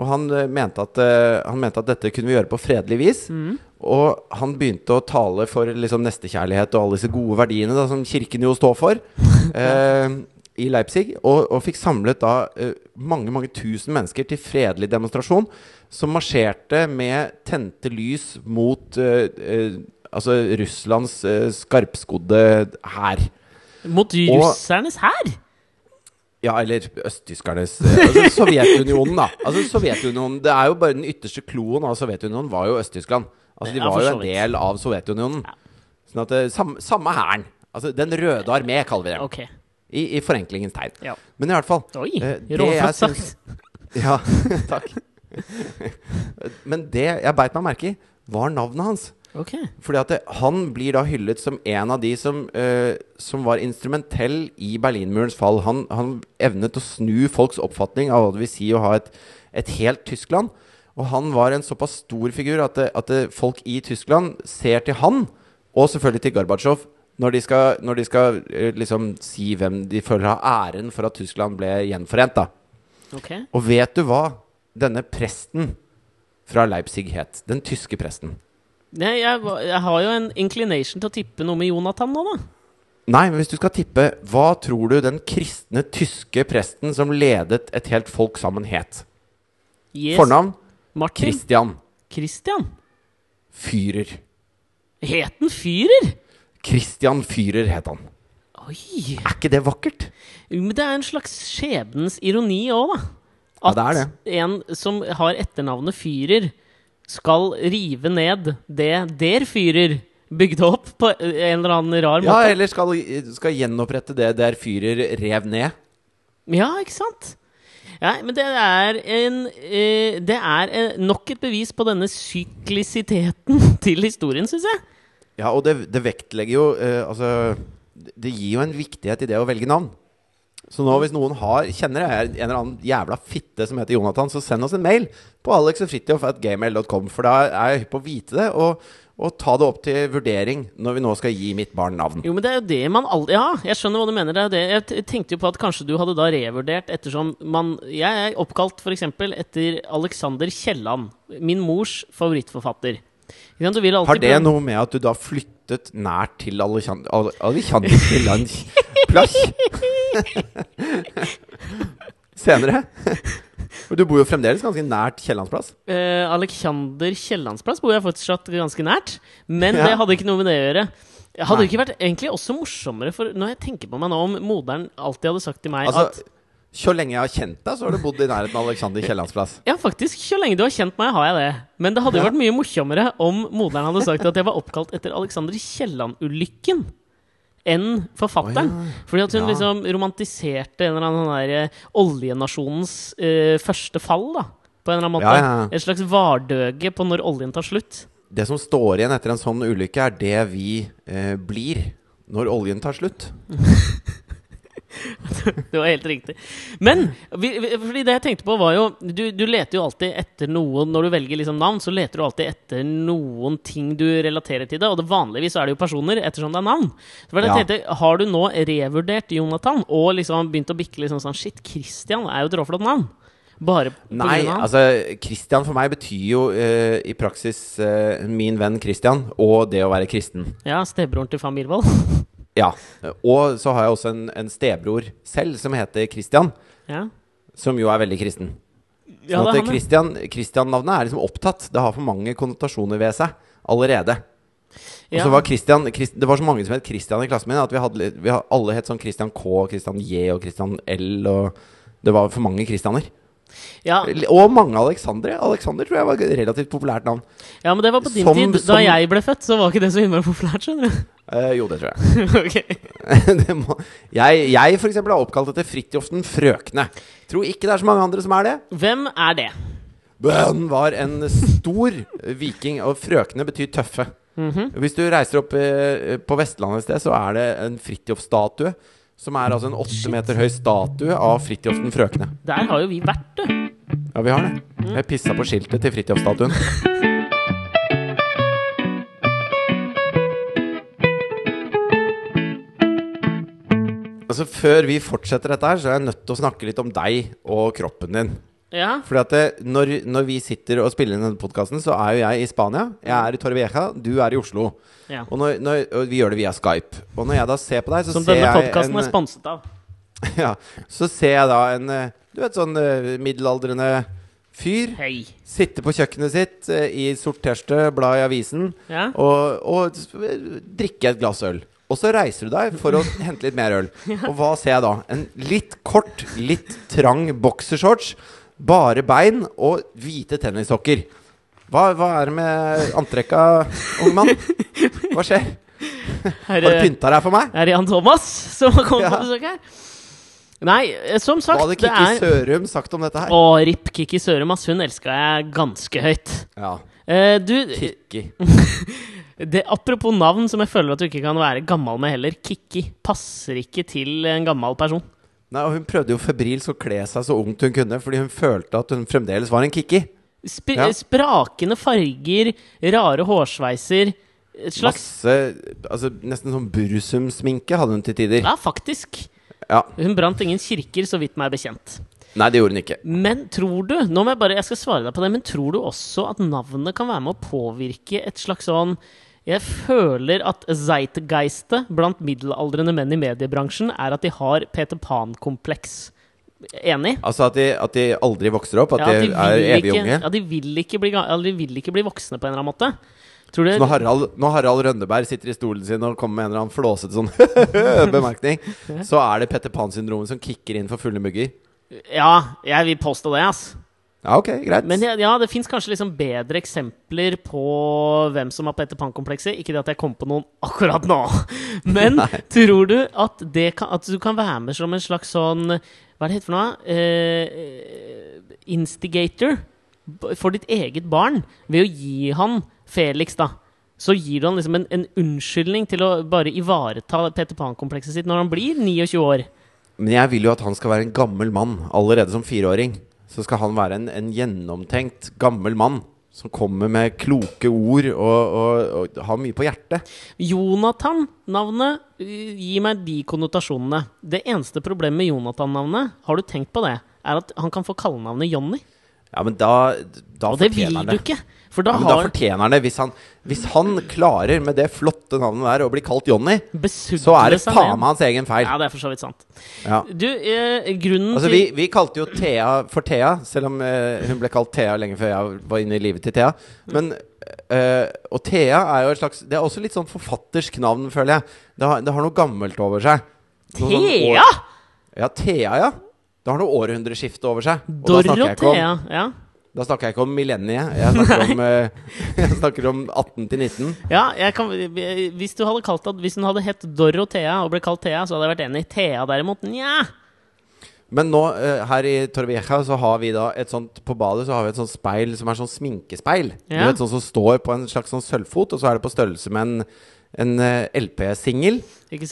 Og han, eh, mente at, han mente at dette kunne vi gjøre på fredelig vis. Mm. Og han begynte å tale for liksom, nestekjærlighet og alle disse gode verdiene da, som kirken jo står for. eh, i Leipzig, og, og fikk samlet da uh, mange mange tusen mennesker til fredelig demonstrasjon, som marsjerte med tente lys mot uh, eh, altså Russlands eh, skarpskodde hær. Mot russernes hær? Ja, eller østtyskernes eh, altså Sovjetunionen, da. Altså Sovjetunionen, Det er jo bare den ytterste kloen av Sovjetunionen var jo Øst-Tyskland. Altså De var jo en del av Sovjetunionen. Sånn at det, sam, Samme hæren. Altså Den røde armé, kaller vi det. Okay. I, I forenklingens tegn. Ja. Men i hvert fall Oi, eh, det jeg syns- Ja, takk. Men det jeg beit meg merke i, var navnet hans. Ok. Fordi at det, han blir da hyllet som en av de som, uh, som var instrumentell i Berlinmurens fall. Han, han evnet å snu folks oppfatning av hva det vil si å ha et, et helt Tyskland. Og han var en såpass stor figur at, det, at det, folk i Tyskland ser til han, og selvfølgelig til Gorbatsjov, når de skal, når de skal eh, liksom si hvem de føler har æren for at Tyskland ble gjenforent. da. Okay. Og vet du hva denne presten fra Leipzig het? Den tyske presten. Nei, jeg, jeg har jo en inclination til å tippe noe med Jonathan nå, da. Nei, men hvis du skal tippe, hva tror du den kristne tyske presten som ledet et helt folk sammen, het? Yes. Fornavn? Martin. Christian Christian. Fyrer. Het han Fyrer? Christian Fyrer het han. Oi. Er ikke det vakkert? Men det er en slags skjebnens ironi òg, da. Ja, det er det. en som har etternavnet Führer, skal rive ned det Der fyrer bygde opp på en eller annen rar måte. Ja, eller skal, skal gjenopprette det der fyrer rev ned? Ja, ikke sant? Ja, men det er en eh, Det er eh, nok et bevis på denne syklisiteten til historien, syns jeg. Ja, og det, det vektlegger jo eh, Altså, det- det gir jo en viktighet i det å velge navn. Så nå hvis noen har, kjenner jeg en eller annen jævla fitte som heter Jonathan, så send oss en mail på alexogfritjof.gmail.com, for da er jeg hypp på å vite det, og, og ta det opp til vurdering når vi nå skal gi mitt barn navn. Jo, men det er jo det man aldri Ja, jeg skjønner hva du mener. Det er det. Jeg tenkte jo på at kanskje du hadde da revurdert ettersom man Jeg er oppkalt f.eks. etter Alexander Kielland, min mors favorittforfatter. Du vil Har det noe med at du da flyttet nært til Kiellands plass? Senere? Du bor jo fremdeles ganske nært Kiellandsplass. Eh, Alexander Kiellandsplass bor jeg fortsatt ganske nært, men Ja. det hadde ikke noe med det å gjøre. Det hadde Nei. ikke vært egentlig også morsommere, for når jeg tenker på meg nå om moderen alltid hadde sagt til meg Altså, at så lenge jeg har kjent deg, så har du bodd i nærheten av Alexander Kiellands plass. Ja, faktisk. Så lenge du har kjent meg, har jeg det. Men det hadde jo vært mye morsommere om moderen hadde sagt at jeg var oppkalt etter Alexander Kielland-ulykken. Enn forfatteren. Å, ja. Fordi at hun Ja. liksom romantiserte en eller annen sånn der, eh, oljenasjonens uh, første fall, da. På en eller annen måte. Ja. Et slags vardøge på når oljen tar slutt. Det som står igjen etter en sånn ulykke, er det vi uh, blir når oljen tar slutt. Det var helt riktig. Men vi, vi, fordi det jeg tenkte på, var jo Du, du leter jo alltid etter noen Når du velger liksom navn, så leter du alltid etter noen ting du relaterer til det. Og det vanligvis er det jo personer, ettersom det er navn. Så var det jeg Ja. tenkte, Har du nå revurdert Jonathan og liksom begynt å bikke liksom sånn Shit, Christian er jo et råflott navn. Bare på Nei, grunn av altså Christian for meg betyr jo uh, i praksis uh, min venn Christian og det å være kristen. Ja, stebroren til Mirvold. Ja. Og så har jeg også en, en stebror selv som heter Christian, ja. som jo er veldig kristen. ja, Sånn det at er han, ja. Christian, Christian-navnet er liksom opptatt. Det har for mange konnotasjoner ved seg allerede. Og Ja. så var Christian, Christ, Det var så mange som het Christian i klassen min at vi hadde, litt- vi hadde alle het sånn Christian K, Christian J og Christian L. Og det var for mange Christianer. Ja, Og mange Alexandre. Alexander tror jeg var et relativt populært navn. ja, men det var på din Som- tid. som- Da jeg ble født, så var ikke det så innmari populært, skjønner du. Uh, jo, det tror jeg. ok. det må, jeg, jeg for eksempel er oppkalt etter Fridtjofsen Frøkne. Tror ikke det er så mange andre som er det. Hvem er det? Han var en stor viking, og frøkne betyr tøffe. Mhm. Hvis du reiser opp eh, på Vestlandet et sted, så er det en Fridtjof-statue. Som er altså en åtte meter høy statue av Fridtjofsen Frøkne. Der har jo vi vært, du. Ja, vi har det. Jeg pissa på skiltet til Fridtjof-statuen. Altså Før vi fortsetter dette, her så er jeg nødt til å snakke litt om deg og kroppen din. Ja. Fordi at det, når, når vi sitter og spiller inn denne podkasten, så er jo jeg i Spania. Jeg er i Torrevieja, du er i Oslo. ja. Og, når, når, og vi gjør det via Skype. Og når jeg da ser på deg, så Som ser denne jeg podkasten er sponset av. ja, Så ser jeg da en eh, Du vet, sånn eh, middelaldrende fyr Hei. sitte på kjøkkenet sitt eh, i sort T-skjorte, bla i avisen, Ja. og, og drikke et glass øl. Og så reiser du deg for å hente litt mer øl. Og hva ser jeg da? En litt kort, litt trang boksershorts, bare bein og hvite tennissokker. Hva, hva er det med antrekka, unge mann? Hva skjer? Har du pynta deg for meg? er det Jan Thomas som har kommet Ja. på besøk her? Nei, eh, som sagt, Hva hadde det Kikki er Sørum sagt om dette her? Å, RIP Kikki Sørum, ass. Hun elska jeg ganske høyt. Ja, Eh, du, Kikki. det, apropos navn som jeg føler at du ikke kan være gammel med heller. Kikki passer ikke til en gammel person. Nei, og Hun prøvde jo febrilsk å kle seg så ungt hun kunne, fordi hun følte at hun fremdeles var en Kikki. Sp Ja. Sprakende farger, rare hårsveiser. Et slags Masse altså Nesten sånn Bursum-sminke hadde hun til tider. Ja, faktisk. Ja. Hun brant ingen kirker, så vidt meg bekjent. Nei, det gjorde hun ikke. Men tror du Nå må jeg bare, jeg skal svare deg på det, men tror du også at navnet kan være med å påvirke et slags sånn Jeg føler at zeitgeistet blant middelaldrende menn i mediebransjen er at de har Peter Pan-kompleks. Enig? Altså at de, at de aldri vokser opp? At Ja, de, er evig unge? Ja, de vil ikke bli, de vil ikke bli voksne på en eller annen måte. Tror du Så når Harald, når Harald Rønneberg sitter i stolen sin og kommer med en eller annen flåsete sånn bemerkning, så er det Petter Pan-syndromet som kicker inn for fulle mugger? Ja, jeg vil påstå det, ass. Ja, ok, greit. Men ja, ja det fins kanskje liksom bedre eksempler på hvem som har Peter Pan-komplekset. Ikke det at jeg kom på noen akkurat nå. Men tror du at, det kan, at du kan være med som en slags sånn Hva er det heter for noe? Eh, instigator for ditt eget barn ved å gi han Felix, da. Så gir du han liksom en, en unnskyldning til å bare ivareta Peter Pan-komplekset sitt når han blir 29 år. Men jeg vil jo at han skal være en gammel mann allerede som fireåring. Så skal han være en, en gjennomtenkt gammel mann som kommer med kloke ord og, og, og har mye på hjertet. Jonathan, navnet, eh, gir meg de konnotasjonene. Det eneste problemet med Jonathan-navnet, har du tenkt på det, er at han kan få kallenavnet Jonny. Ja, men da, da Og det vil han du det. ikke. For da Ja, men da fortjener han det. Hvis han, hvis han klarer med det flotte navnet der å bli kalt Johnny, så er det faen meg hans egen feil. Ja, det er for så vidt sant. Ja. Du, eh, grunnen Altså, til vi, vi kalte jo Thea for Thea, selv om eh, hun ble kalt Thea lenge før jeg var inne i livet til Thea. Men eh, Og Thea er jo et slags Det er også litt sånn forfattersk navn, føler jeg. Det har, det har noe gammelt over seg. Noe sånn Thea! år- Ja, Thea, ja. Det har noe århundreskifte over seg. Dorothea. Ja. Da snakker jeg ikke om millenniet. Jeg snakker om, eh, jeg snakker om 18 til 19. ja, kan, hvis du hadde kalt Hvis hun hadde hett Dorothea og ble kalt Thea, så hadde jeg vært enig. Thea derimot, nja. Men nå, eh, her i Torvieja, så har vi da et sånt På badet så har vi et sånt speil som er sånn sminkespeil. Du Ja. vet, sånn som står på en slags sånn sølvfot, og så er det på størrelse med en, en eh, LP-singel.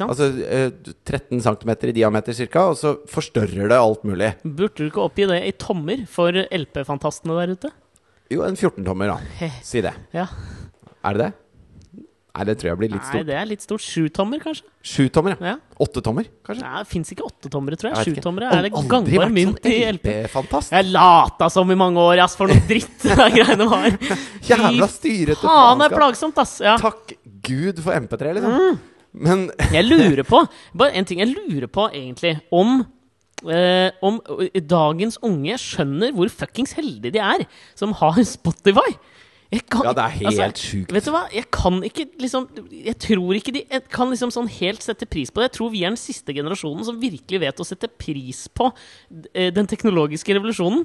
Altså eh, 13 cm i diameter ca., og så forstørrer det alt mulig. Burde du ikke oppgi det i tommer for LP-fantastene der ute? Jo, en 14-tommer, da. Si det. Ja. Er det det? Nei, det tror jeg blir litt stort. Nei, det er litt stort. Sjutommer, kanskje? Sjutommer, ja. Ja. Åttetommer, kanskje? Nei, det fins ikke åttetommere, tror Jeg. Sjutommere er det gangbar vært mynt sånn i LP. LP-fantast. Jeg lata som i mange år, ass, for noe dritt de greiene var. Jævla styrete Faen, det er plagsomt, ass. Ja. Takk Gud for MP3, liksom. Mm. Men Jeg lurer på Bare en ting jeg lurer på, egentlig. Om eh, om eh, dagens unge skjønner hvor fuckings heldige de er som har Spotify. Jeg kan, Ja, det er helt altså, sjukt. Vet du hva, jeg kan ikke liksom Jeg tror ikke de jeg kan liksom sånn helt sette pris på det. Jeg tror vi er den siste generasjonen som virkelig vet å sette pris på eh, den teknologiske revolusjonen.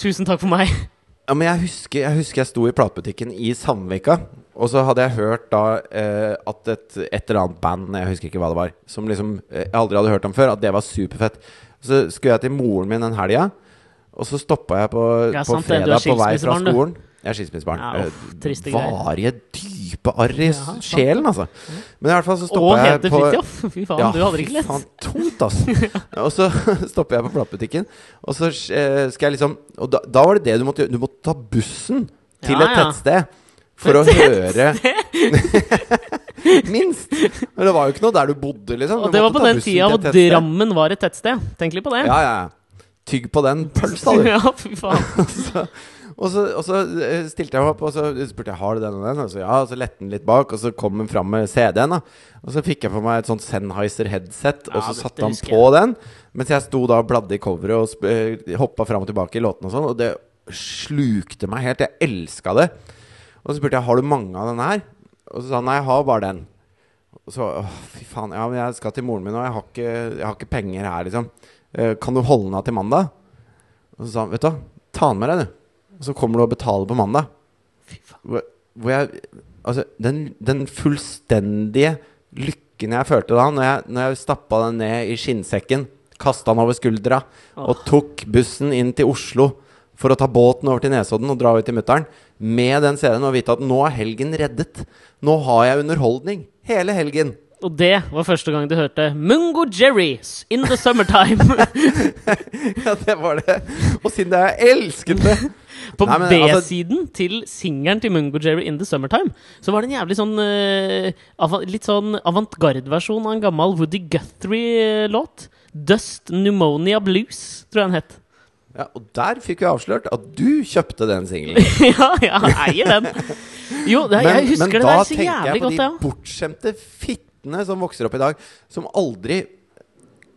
Tusen takk for meg. Ja, men jeg husker, jeg husker jeg sto i platebutikken i Sandvika, og så hadde jeg hørt da eh, at et, et eller annet band, jeg husker ikke hva det var, som liksom eh, jeg aldri hadde hørt om før, at det var superfett. Så skulle jeg til moren min den helga, og så stoppa jeg på, Ja, på sant fredag på vei fra skolen. du. Jeg er skilsmissebarn. Ja, uff, Eh. Varige, dype arr i Ja, sjelen, altså. Men i hvert fall så Og stoppa jeg heter på Fridtjof. Fy faen, du hadde det ikke lett. faen, tungt, altså. Og så stopper jeg på platebutikken, og så eh, skal jeg liksom Og da, da var det det du måtte gjøre. Du måtte ta bussen til Ja, et tettsted for å høre Minst! Men det var jo ikke noe der du bodde, liksom. Og det var på den tida hvor. Drammen var et tettsted. Tenk litt på det. Ja, ja. ja. tygg på den pølsa, du. Ja, fy faen. så, og, så, og så eh, stilte jeg opp, og så spurte jeg har du den og den. Og så ja, og så lette den litt bak, og så kom den fram med CD-en. da Og så fikk jeg på meg et sånt Sennheiser-headset, og så det- satte han på på den. Mens jeg sto da og bladde i coveret og eh, hoppa fram og tilbake i låtene og sånn. Og det slukte meg helt. Jeg elska det. Og så spurte jeg har du mange av den her. Og så sa han nei, jeg har bare den. Og så åh, fy faen, ja, men jeg skal til moren min, og jeg har ikke, jeg har ikke penger her, liksom. Eh, kan du holde den av til mandag? Og så sa han, vet du hva, ta den med deg, du. Og så kommer du og betaler på mandag. Hvor, hvor jeg Altså, den, den fullstendige lykken jeg følte da, når jeg, når jeg stappa den ned i skinnsekken, kasta den over skuldra og tok bussen inn til Oslo for å ta båten over til Nesodden og dra ut til mutter'n, med den CD-en og vite at nå er helgen reddet. Nå har jeg underholdning hele helgen. Og det var første gang du hørte Mungo Jerry's In The Summertime. Ja, det var det. Og siden det jeg elsket det På B-siden altså- B-siden til singelen til Mungo Jerry In The Summertime så var det en jævlig sånn uh, Litt sånn avantgarde-versjon av en gammel Woody Guthrie-låt. Dust Pneumonia Blues, tror jeg den het. ja, Og der fikk vi avslørt at du kjøpte den singelen. ja, jeg eier den. Jo, det, jeg husker det der så jævlig godt Men da tenker jeg på de ja. bortskjemte fittene som vokser opp i dag, som aldri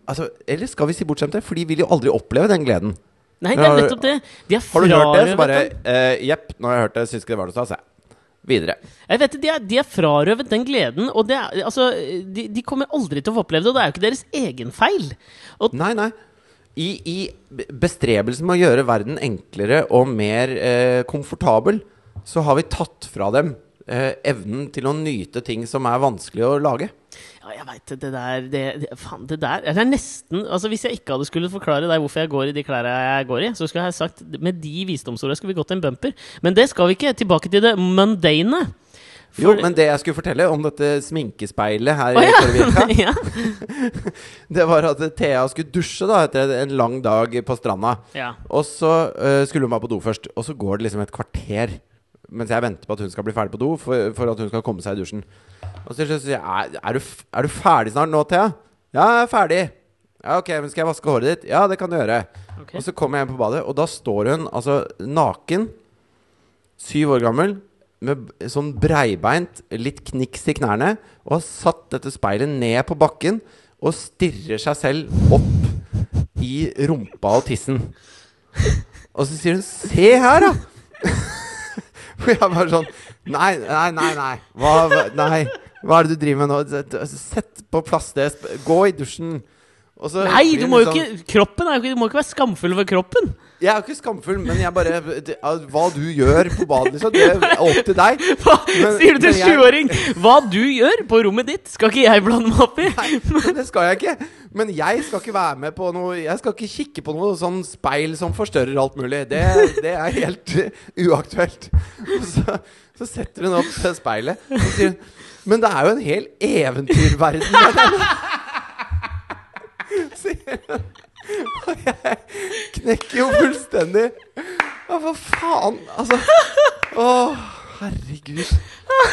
Altså, Eller skal vi si bortskjemte? For de vil jo aldri oppleve den gleden. Nei, det er nettopp det. De er Har du hørt det, så bare uh, Jepp, nå har jeg hørt det. Syns ikke det var noe stas, jeg. Videre. Jeg vet det, de er, de er frarøvet den gleden, og det er, altså, de, de kommer aldri til å få oppleve det, og det er jo ikke deres egen feil. Og Nei, nei. I, I bestrebelsen med å gjøre verden enklere og mer eh, komfortabel, så har vi tatt fra dem eh, evnen til å nyte ting som er vanskelig å lage. Ja, jeg veit det. Der det, det, Faen, det der Det er nesten Altså, hvis jeg ikke hadde skulle forklare deg hvorfor jeg går i de klærne jeg går i, så skulle jeg sagt med de visdomsordene skulle vi gått en bumper. Men det skal vi ikke. Tilbake til det mundane. Jo, men det jeg skulle fortelle om dette sminkespeilet her oh, ja! Det var at Thea skulle dusje da etter en lang dag på stranda. ja. Og så uh, skulle hun bare på do først. Og så går det liksom et kvarter mens jeg venter på at hun skal bli ferdig på do, for, for at hun skal komme seg i dusjen. Og så sier jeg er, er, du, er du ferdig snart nå, Thea? Ja, jeg er ferdig. Ja, ok, men skal jeg vaske håret ditt? Ja, det kan du gjøre. Ok. Og så kommer jeg inn på badet, og da står hun altså naken, syv år gammel, med sånn breibeint, litt kniks i knærne, og har satt dette speilet ned på bakken og stirrer seg selv opp i rumpa og tissen. Og så sier hun 'se her', da! Og jeg bare sånn Nei, nei, nei. nei. Hva, nei. Hva er det du driver med nå? Sett på plass det. Gå i dusjen. Så Nei, du må jo litt ikke Kroppen er jo ikke Du må ikke være skamfull over kroppen. Jeg er jo ikke skamfull, men jeg bare det, Hva du gjør på badet, liksom, det er opp til deg. Hva Men- sier du til sjuåring? Hva du gjør på rommet ditt, skal ikke jeg blande meg opp i. Nei, det skal jeg ikke. Men jeg skal ikke være med på noe Jeg skal ikke kikke på noe sånn speil som forstørrer alt mulig. Det, det er helt uaktuelt. Så, så setter hun opp speilet og sier Men det er jo en hel eventyrverden der. Sier. Og jeg knekker jo fullstendig. Ja, hva faen? Altså Å, herregud.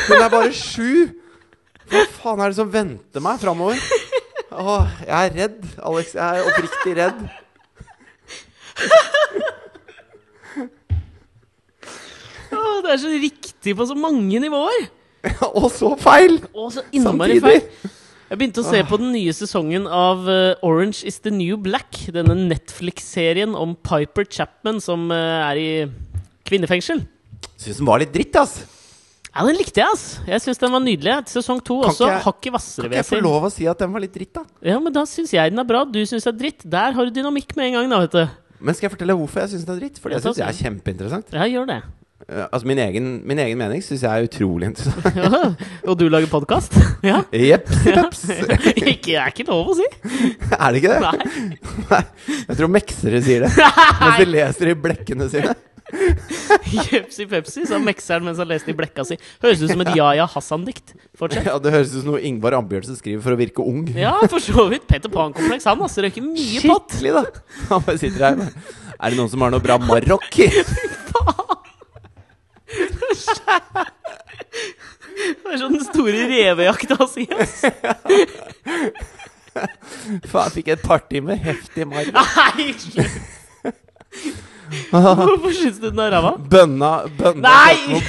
Hun er bare sju. Hva faen er det som venter meg framover? Åh, jeg er redd, Alex. Jeg er oppriktig redd. Å, det er så riktig på så mange nivåer. Og så feil! Og så innmari Samtidig. feil. Jeg begynte å se på den nye sesongen av eh, Orange is the New Black. Denne Netflix-serien om Piper Chapman som eh, er i kvinnefengsel. Syns den var litt dritt, ass. Ja, den likte jeg, ass. Jeg syns den var nydelig. Sesong to Kan også. jeg- Hakket hvassere, Kan ikke jeg få lov å si at den var litt dritt, da? Ja, men da syns jeg den er bra. Du syns det er dritt. Der har du dynamikk med en gang, da, vet du. Men skal jeg fortelle hvorfor jeg syns den er dritt? For det ta syns jeg er kjempeinteressant. Ja, gjør det. Altså Min egen, min egen mening syns jeg er utrolig interessant. Ja. Og du lager podkast? Ja. Jepp. Ikke, det er ikke lov å si. Er det ikke det? Nei. Nei. Jeg tror meksere sier det. Mens de leser i blekkene sine. Jepsi Pepsi, sa mekseren mens han leste i blekka si. Høres ut som et Yahya Hassan-dikt. Fortsett. Ja, Det høres ut som noe Ingvar Ambjørnsen skriver for å virke ung. Ja, for så vidt. Peter Pan-kompleks. Han altså røyker mye pott. Skikkelig, da! Han bare sitter her Er det noen som har noe bra Marokk? Det er sånn den store revejakta si. ass. Faen, fikk et party med heftig Marokk. Nei, slutt. Hvorfor syns du den er ræva? Bønna, bønna Nei! solgte noe,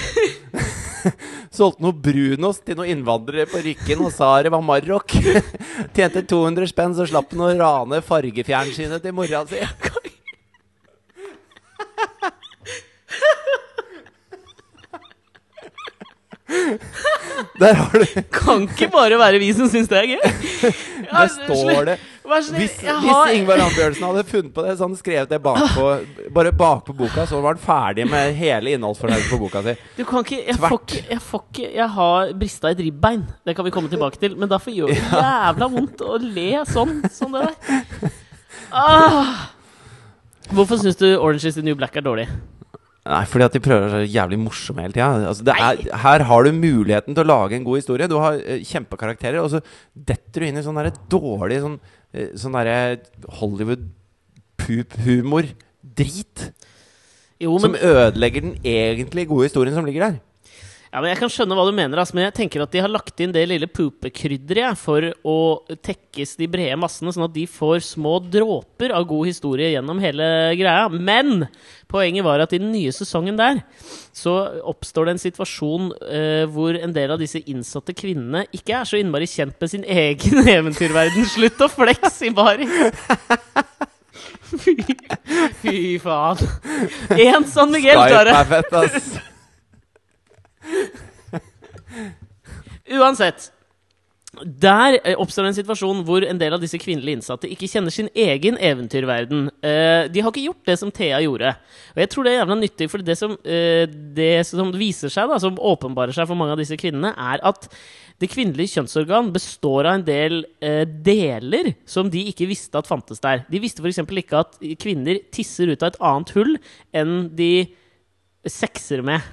solgte noe brunost til noen innvandrere på Rykken og sa det var Marok. Tjente 200 spenn, så slapp han å rane fargefjernsynet til mora si. Der har du Kan ikke bare være vi som syns det er gøy. Ja, Der står det Hvis, hvis Ingvar Ambjørnsen hadde funnet på det, så han skrevet det bakpå Bare bakpå boka, så var han ferdig med hele innholdsfornøyelsen på boka si. Du kan ikke Jeg får ikke Jeg, får ikke, jeg har brista et ribbein. Det kan vi komme tilbake til. Men derfor gjør det jævla vondt å le sånn som det der. Ah. Hvorfor syns du Orange is the New Black er dårlig? Nei, fordi at de prøver å være jævlig morsomme hele tida. Altså, er- her har du muligheten til å lage en god historie. Du har uh, kjempekarakterer, og så detter du inn i sånn derre dårlig sånn, eh, sånn derre Hollywood-pup-humor-drit. Jo, Som men, ødelegger den egentlig gode historien som ligger der. Ja, men Jeg kan skjønne hva du mener, ass, men jeg tenker at de har lagt inn det lille pupekrydderet for å tekkes de brede massene, sånn at de får små dråper av god historie gjennom hele greia. Men poenget var at i den nye sesongen der så oppstår det en situasjon eh, hvor en del av disse innsatte kvinnene ikke er så innmari kjent med sin egen eventyrverden. Slutt å flekse i bari! Fy, fy faen. Én San Miguel, Skype er fett, ass. Uansett. Der eh, oppstår en situasjon hvor en del av disse kvinnelige innsatte ikke kjenner sin egen eventyrverden. Eh, de har ikke gjort det som Thea gjorde. Og jeg tror det er jævla nyttig, for det som, eh, det som viser seg, da, som åpenbarer seg for mange av disse kvinnene, er at det kvinnelige kjønnsorgan består av en del deler som de ikke visste at fantes der. De visste f.eks. ikke at kvinner tisser ut av et annet hull enn de sekser med.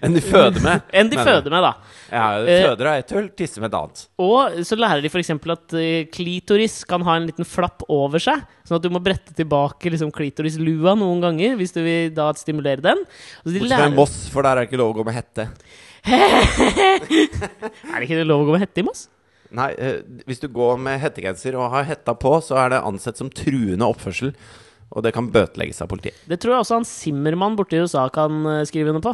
Enn de føder med. Enn de mener føder med, da. Ja, Eh, føder av ett hull, tisser med et annet. Og så lærer de f.eks. at eh, klitoris kan ha en liten flapp over seg. Sånn at du må brette tilbake liksom, klitorislua noen ganger hvis du vil da stimulere den. Altså, de Bortsett fra Moss, for der er det ikke lov å gå med hette. Er det ikke lov å gå med hette i Moss? Nei, eh, hvis du går med hettegenser og har hetta på, så er det ansett som truende oppførsel. Og det kan bøtelegges av politiet. Det tror jeg også han Simmermann borte i USA kan eh, skrive under på.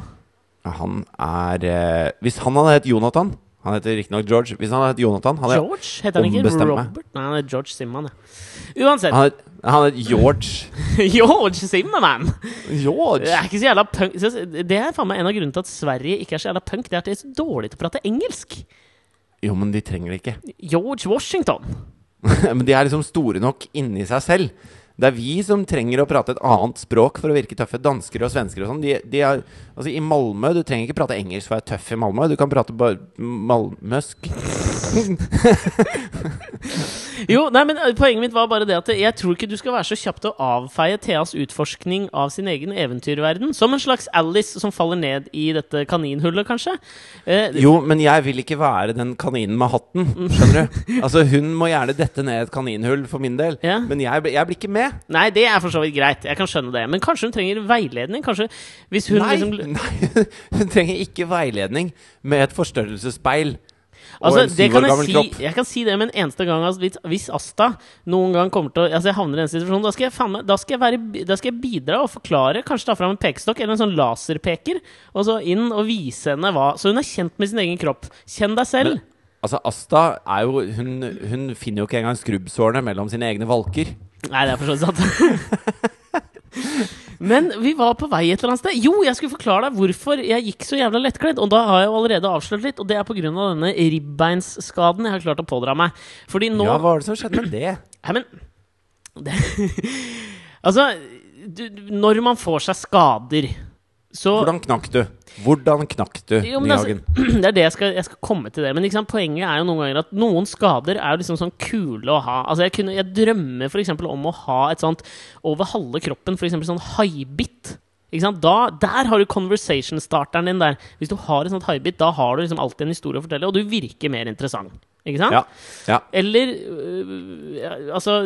Han er eh, Hvis han hadde hett Jonathan Han heter riktignok George. Hvis han hadde hett Jonathan hadde George? Heter han ikke ombestemt meg. Robert? Nei, han er George Simmermann, ja. Uansett. han heter han het George. George Simmermann! Det er ikke så jævla punk Det er faen meg en av grunnene til at Sverige ikke er så jævla punk. Det er at de er så dårlige til å prate engelsk. Jo, men de trenger det ikke. George Washington. men de er liksom store nok inni seg selv. Det er vi som trenger å prate et annet språk for å virke tøffe. Dansker og svensker og sånn. De, de er, altså I Malmö Du trenger ikke prate engelsk for å være tøff i Malmö. Du kan prate bare malmøsk. Jo, nei, men eh, Poenget mitt var bare det at jeg tror ikke du skal være så kjapp til å avfeie Theas utforskning av sin egen eventyrverden. Som en slags Alice som faller ned i dette kaninhullet, kanskje. Eh, Jo, men jeg vil ikke være den kaninen med hatten. Skjønner du? Altså Hun må gjerne dette ned et kaninhull for min del. Ja. Men jeg, jeg blir ikke med. Nei, det er for så vidt greit. Jeg kan skjønne det. Men kanskje hun trenger veiledning? Kanskje hvis hun Nei, liksom nei, hun trenger ikke veiledning med et forstørrelsesspeil. Altså, det kan jeg, si, jeg kan si det med en eneste gang altså, hvis, hvis Asta noen gang kommer til å Altså jeg havner i den situasjonen, da skal jeg, faen da skal jeg, være, da skal jeg bidra og forklare, kanskje ta fram en pekestokk eller en sånn laserpeker, og så inn og vise henne hva Så hun er kjent med sin egen kropp. Kjenn deg selv. Men- Altså, Asta er jo Hun, hun finner jo ikke engang skrubbsårene mellom sine egne valker. Nei, det er for så vidt sant. Men vi var på vei et eller annet sted. Jo, jeg skulle forklare deg hvorfor jeg gikk så jævla lettkledd. Og da har jeg jo allerede avslørt litt, og det er pga. denne ribbeinsskaden jeg har klart å pådra meg. Fordi nå Ja, hva var det som skjedde med det? Nei, men det, Altså, du, når man får seg skader, så Hvordan knakk du? Hvordan knakk du, Jo, altså, Nyhagen? det er det jeg skal, jeg skal komme til det. Men liksom, poenget er jo noen ganger at noen skader er jo liksom sånn kule å ha. Altså Jeg, kunne, jeg drømmer f.eks. om å ha et sånt over halve kroppen, f.eks. sånn haibitt. Da, der har du conversation-starteren din der. Hvis du har et sånt highbit, da har du liksom alltid en historie å fortelle, og du virker mer interessant. Ikke sant? Ja. ja. Eller øh, Altså,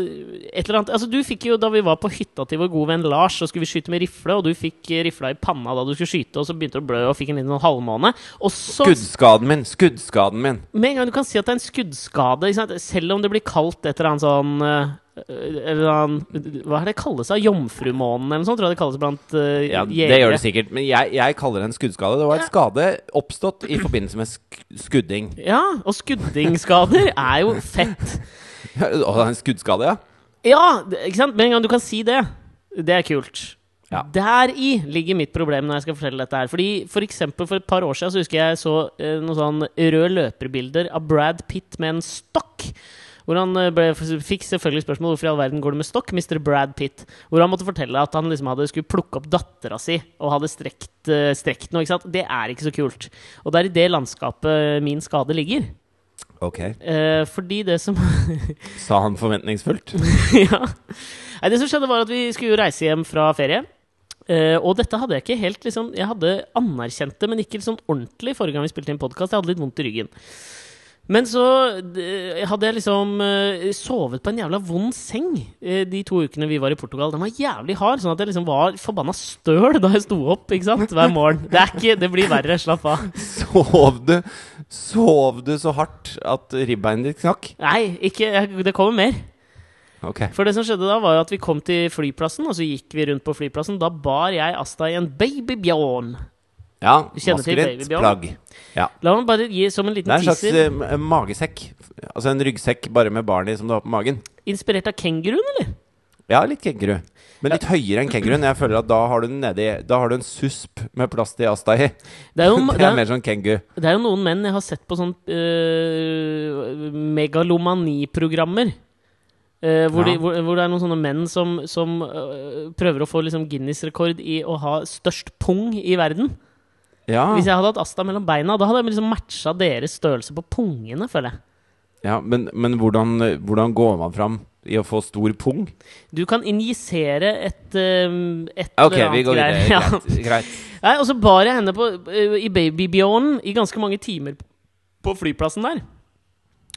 et eller annet Altså, du fikk jo da vi var på hytta til vår gode venn Lars, så skulle vi skyte med rifle, og du fikk rifla i panna da du skulle skyte, og så begynte du å blø og fikk en liten sånn halvmåne. Og så Skuddskaden min! Skuddskaden min! Med en gang du kan si at det er en skuddskade, selv om det blir kalt et eller annet sånn øh, eller annen Hva er det kalles? da? Jomfrumånen eller noe sånt? Tror jeg det kalles blant uh, Ja, det gjør det sikkert. Men jeg, jeg kaller det en skuddskade. Det var en skade oppstått i forbindelse med sk skudding. Ja, og skuddingsskader er jo fett. Og en skuddskade, ja? Ja, ikke sant? Med en gang du kan si det, det er kult. Ja. Deri ligger mitt problem når jeg skal fortelle dette her. Fordi For eksempel for et par år siden så husker jeg så uh, noen sånn rød løperbilder av Brad Pitt med en stokk. Hvor han eh, ble, fikk selvfølgelig spørsmål hvorfor i all verden går det med stokk, Mr. Brad Pitt. Hvor han måtte fortelle at han liksom hadde skulle plukke opp dattera si og hadde strekt, eh, strekt noe. ikke sant? Det er ikke så kult. Og det er i det landskapet min skade ligger. Ok. Eh, fordi det som Sa han forventningsfullt? ja. Nei, det som skjedde, var at vi skulle jo reise hjem fra ferie. Uh, og dette hadde jeg ikke helt liksom Jeg hadde anerkjent det, men ikke sånn ordentlig forrige gang vi spilte inn podkast. Jeg hadde litt vondt i ryggen. Men så hadde jeg liksom eh, sovet på en jævla vond seng eh, de to ukene vi var i Portugal. Den var jævlig hard, sånn at jeg liksom var forbanna støl da jeg sto opp ikke sant? hver morgen. Det, ikke, det blir verre. Slapp av. Sov du Sov du så hardt at ribbeinet ditt knakk? Nei, ikke, det kommer mer. Okay. For det som skjedde da, var jo at vi kom til flyplassen, og så gikk vi rundt på flyplassen. Da bar jeg Asta i en babybjørn. Ja, maskulint plagg. Ja. La meg bare gi som en liten teaser. Det er en slags eh, magesekk. Altså en ryggsekk bare med barn i som du har på magen. Inspirert av kenguruen, eller? Ja, litt kenguru. Men litt høyere enn kenguruen. Jeg føler at da har du nedi Da har du en susp med plass til Asta i. Det er jo, Det det er er, mer sånn kengu. det er jo noen menn jeg har sett på sånn uh, megalomani-programmer. eh, hvor, Ja. de, hvor, hvor det er noen sånne menn som, som uh, prøver å få liksom Guinness-rekord i å ha størst pung i verden. Ja. Hvis jeg hadde hatt Asta mellom beina, da hadde jeg liksom matcha deres størrelse på pungene, føler jeg. ja men men hvordan, hvordan går man fram i å få stor pung? Du kan injisere et, øh, et Ok, vi går videre. Ja. Greit. greit. Nei, og så bar jeg henne på, øh, i babybjørnen i ganske mange timer på flyplassen der.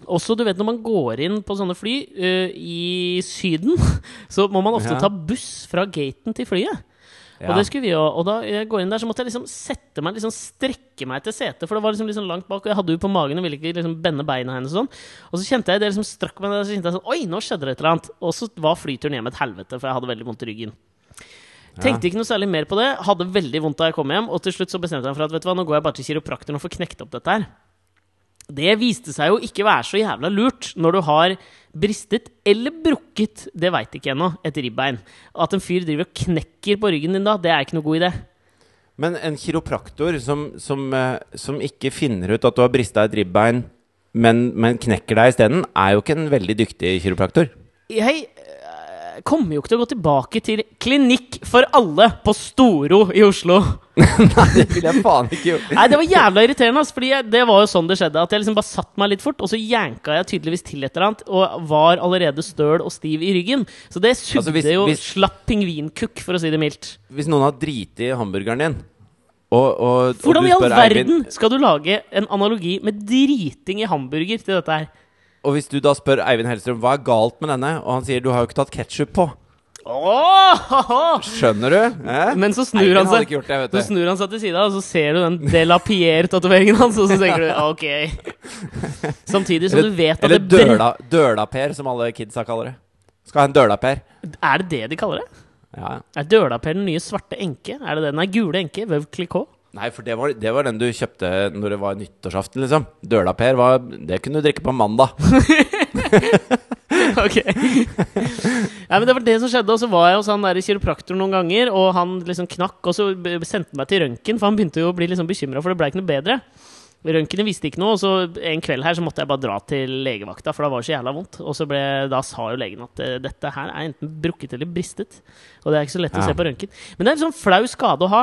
Også, du vet, når man går inn på sånne fly uh, i Syden, så må man ofte Ja. ta buss fra gaten til flyet. Og det skulle vi jo, og da jeg går inn der, så måtte jeg liksom sette meg, liksom strekke meg til setet, for det var liksom, liksom langt bak, og jeg hadde jo på magen og ville ikke liksom bende beina hennes og sånn. Og så kjente jeg det liksom strakk meg, og så kjente jeg sånn, oi, nå skjedde det et eller annet. Og så var flyturen hjem et helvete, for jeg hadde veldig vondt i ryggen. Tenkte ikke noe særlig mer på det. Hadde veldig vondt da jeg kom hjem. Og til slutt så bestemte jeg meg for at vet du hva, nå går jeg bare til kiropraktoren og får knekt opp dette her. Det viste seg jo ikke være så jævla lurt når du har bristet eller brukket, det veit ikke ennå, et ribbein. At en fyr driver og knekker på ryggen din da, det er ikke noe god idé. Men en kiropraktor som, som, eh, som ikke finner ut at du har brista et ribbein, men, men knekker deg isteden, er jo ikke en veldig dyktig kiropraktor. Jeg kommer jo ikke til å gå tilbake til Klinikk for alle på Storo i Oslo. Nei, det ville jeg faen ikke gjort. Nei, det var jævla irriterende, ass, fordi jeg, det var jo sånn det skjedde. At jeg liksom bare satt meg litt fort, og så janka jeg tydeligvis til et eller annet, og var allerede støl og stiv i ryggen. Så det sugde Altså, hvis- jo hvis- slapp pingvinkukk, for å si det mildt. Hvis noen har driti i hamburgeren din, og, og, Hvordan i all verden Eivind- skal du lage en analogi med driting i hamburger til dette her? Og hvis du da spør Eivind Hellstrøm hva er galt med denne, og han sier du har jo ikke tatt ketsjup på. Åh! Skjønner du? Eh? Men så snur Eivind han seg det, Så snur han seg til sida, og så ser du den De La Pierre-tatoveringen hans, og så tenker du ok. Samtidig som Eller, du vet at eller det Eller Døla-Per, som alle kidsa kaller det. Skal ha en dølaper. Er det det de kaller det? Ja. Er Dølaper den nye svarte enke? Er det den? Nei, gule enke. Veuve Clicquot. Nei, for det var, det var den du kjøpte når det var nyttårsaften, liksom. Dølaper var Det kunne du drikke på mandag. ok. ja, men det var det som skjedde, og så var jeg hos han der kiropraktor noen ganger, og han liksom knakk, og så sendte han meg til røntgen, for han begynte jo å bli liksom bekymra, for det ble ikke noe bedre. Røntgenet visste ikke noe, og så en kveld her så måtte jeg bare dra til legevakta, for da var det så jævla vondt. Og så ble, da sa jo legen at eh, dette her er enten brukket eller bristet. Og det er ikke så lett å se på røntgen. Men det er en sånn flau skade å ha,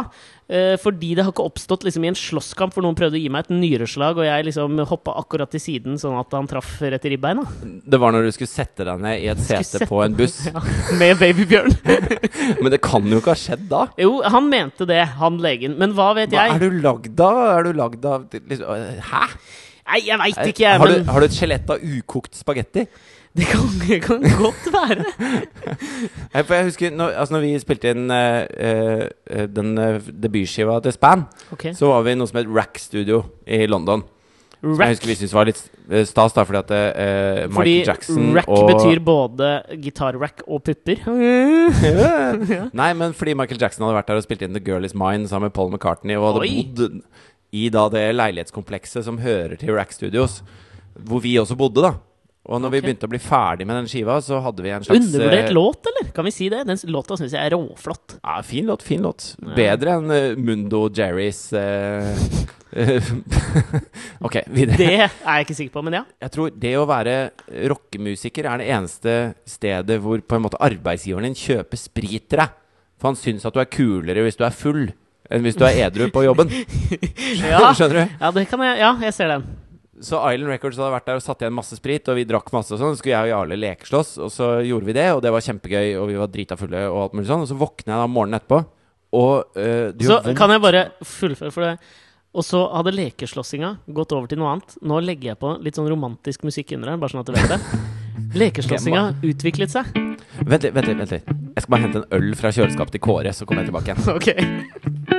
eh, fordi det har ikke oppstått liksom i en slåsskamp hvor noen prøvde å gi meg et nyreslag, og jeg liksom hoppa akkurat til siden sånn at han traff rett i ribbeina. Det var når du skulle sette deg ned i et sete på en buss. Ja, med babybjørn. Men det kan jo ikke ha skjedd da. Jo, han mente det, han legen. Men hva vet Hva jeg? er du lagd av? Er du lagd av liksom, Hæ? Nei, jeg veit ikke, jeg. har, Men du, har du et skjelett av ukokt spagetti? Det kan, det kan godt være. For jeg husker når, altså når vi spilte inn uh, den uh, debutskiva til Span, okay. så var vi i noe som het Rack Studio i London. Rack. jeg husker vi syntes var litt stas, da, fordi at Michael Fordi Jackson rack og betyr både gitarrack og pupper. Nei, men fordi Michael Jackson hadde vært der og spilt inn The Girl Is Mine sammen med Paul McCartney, og hadde Oi. bodd i da det leilighetskomplekset som hører til Rack Studios, hvor vi også bodde, da. Og når vi begynte å bli ferdig med den skiva, så hadde vi en slags Undervurdert eh, låt, eller? Kan vi si det? Den låta syns jeg er råflott. Ja, fin låt, fin låt. Bedre enn eh, Mundo Jerrys eh, Ok, videre. Det er jeg ikke sikker på, men ja. Jeg tror det å være rockemusiker er det eneste stedet hvor på en måte arbeidsgiveren din kjøper sprit til deg. For han syns at du er kulere hvis du er full, enn hvis du er edru på jobben. Ja, Skjønner du? ja det kan jeg Ja, jeg ser den. Så Island Records hadde vært der og satt igjen masse sprit, og vi drakk masse og sånn. Så skulle jeg og Jarle lekeslåss, og så gjorde vi det, og det var kjempegøy, og vi var drita fulle og alt mulig sånn. Og så våkner jeg da morgenen etterpå, og uh, Så kan jeg bare fullføre for det. Og så hadde lekeslåssinga gått over til noe annet. Nå legger jeg på litt sånn romantisk musikk under her, bare sånn at du vet det. Lekeslåssinga utviklet seg. Vent litt, vent litt. Jeg skal bare hente en øl fra kjøleskapet til Kåre, så kommer jeg tilbake igjen. Ok.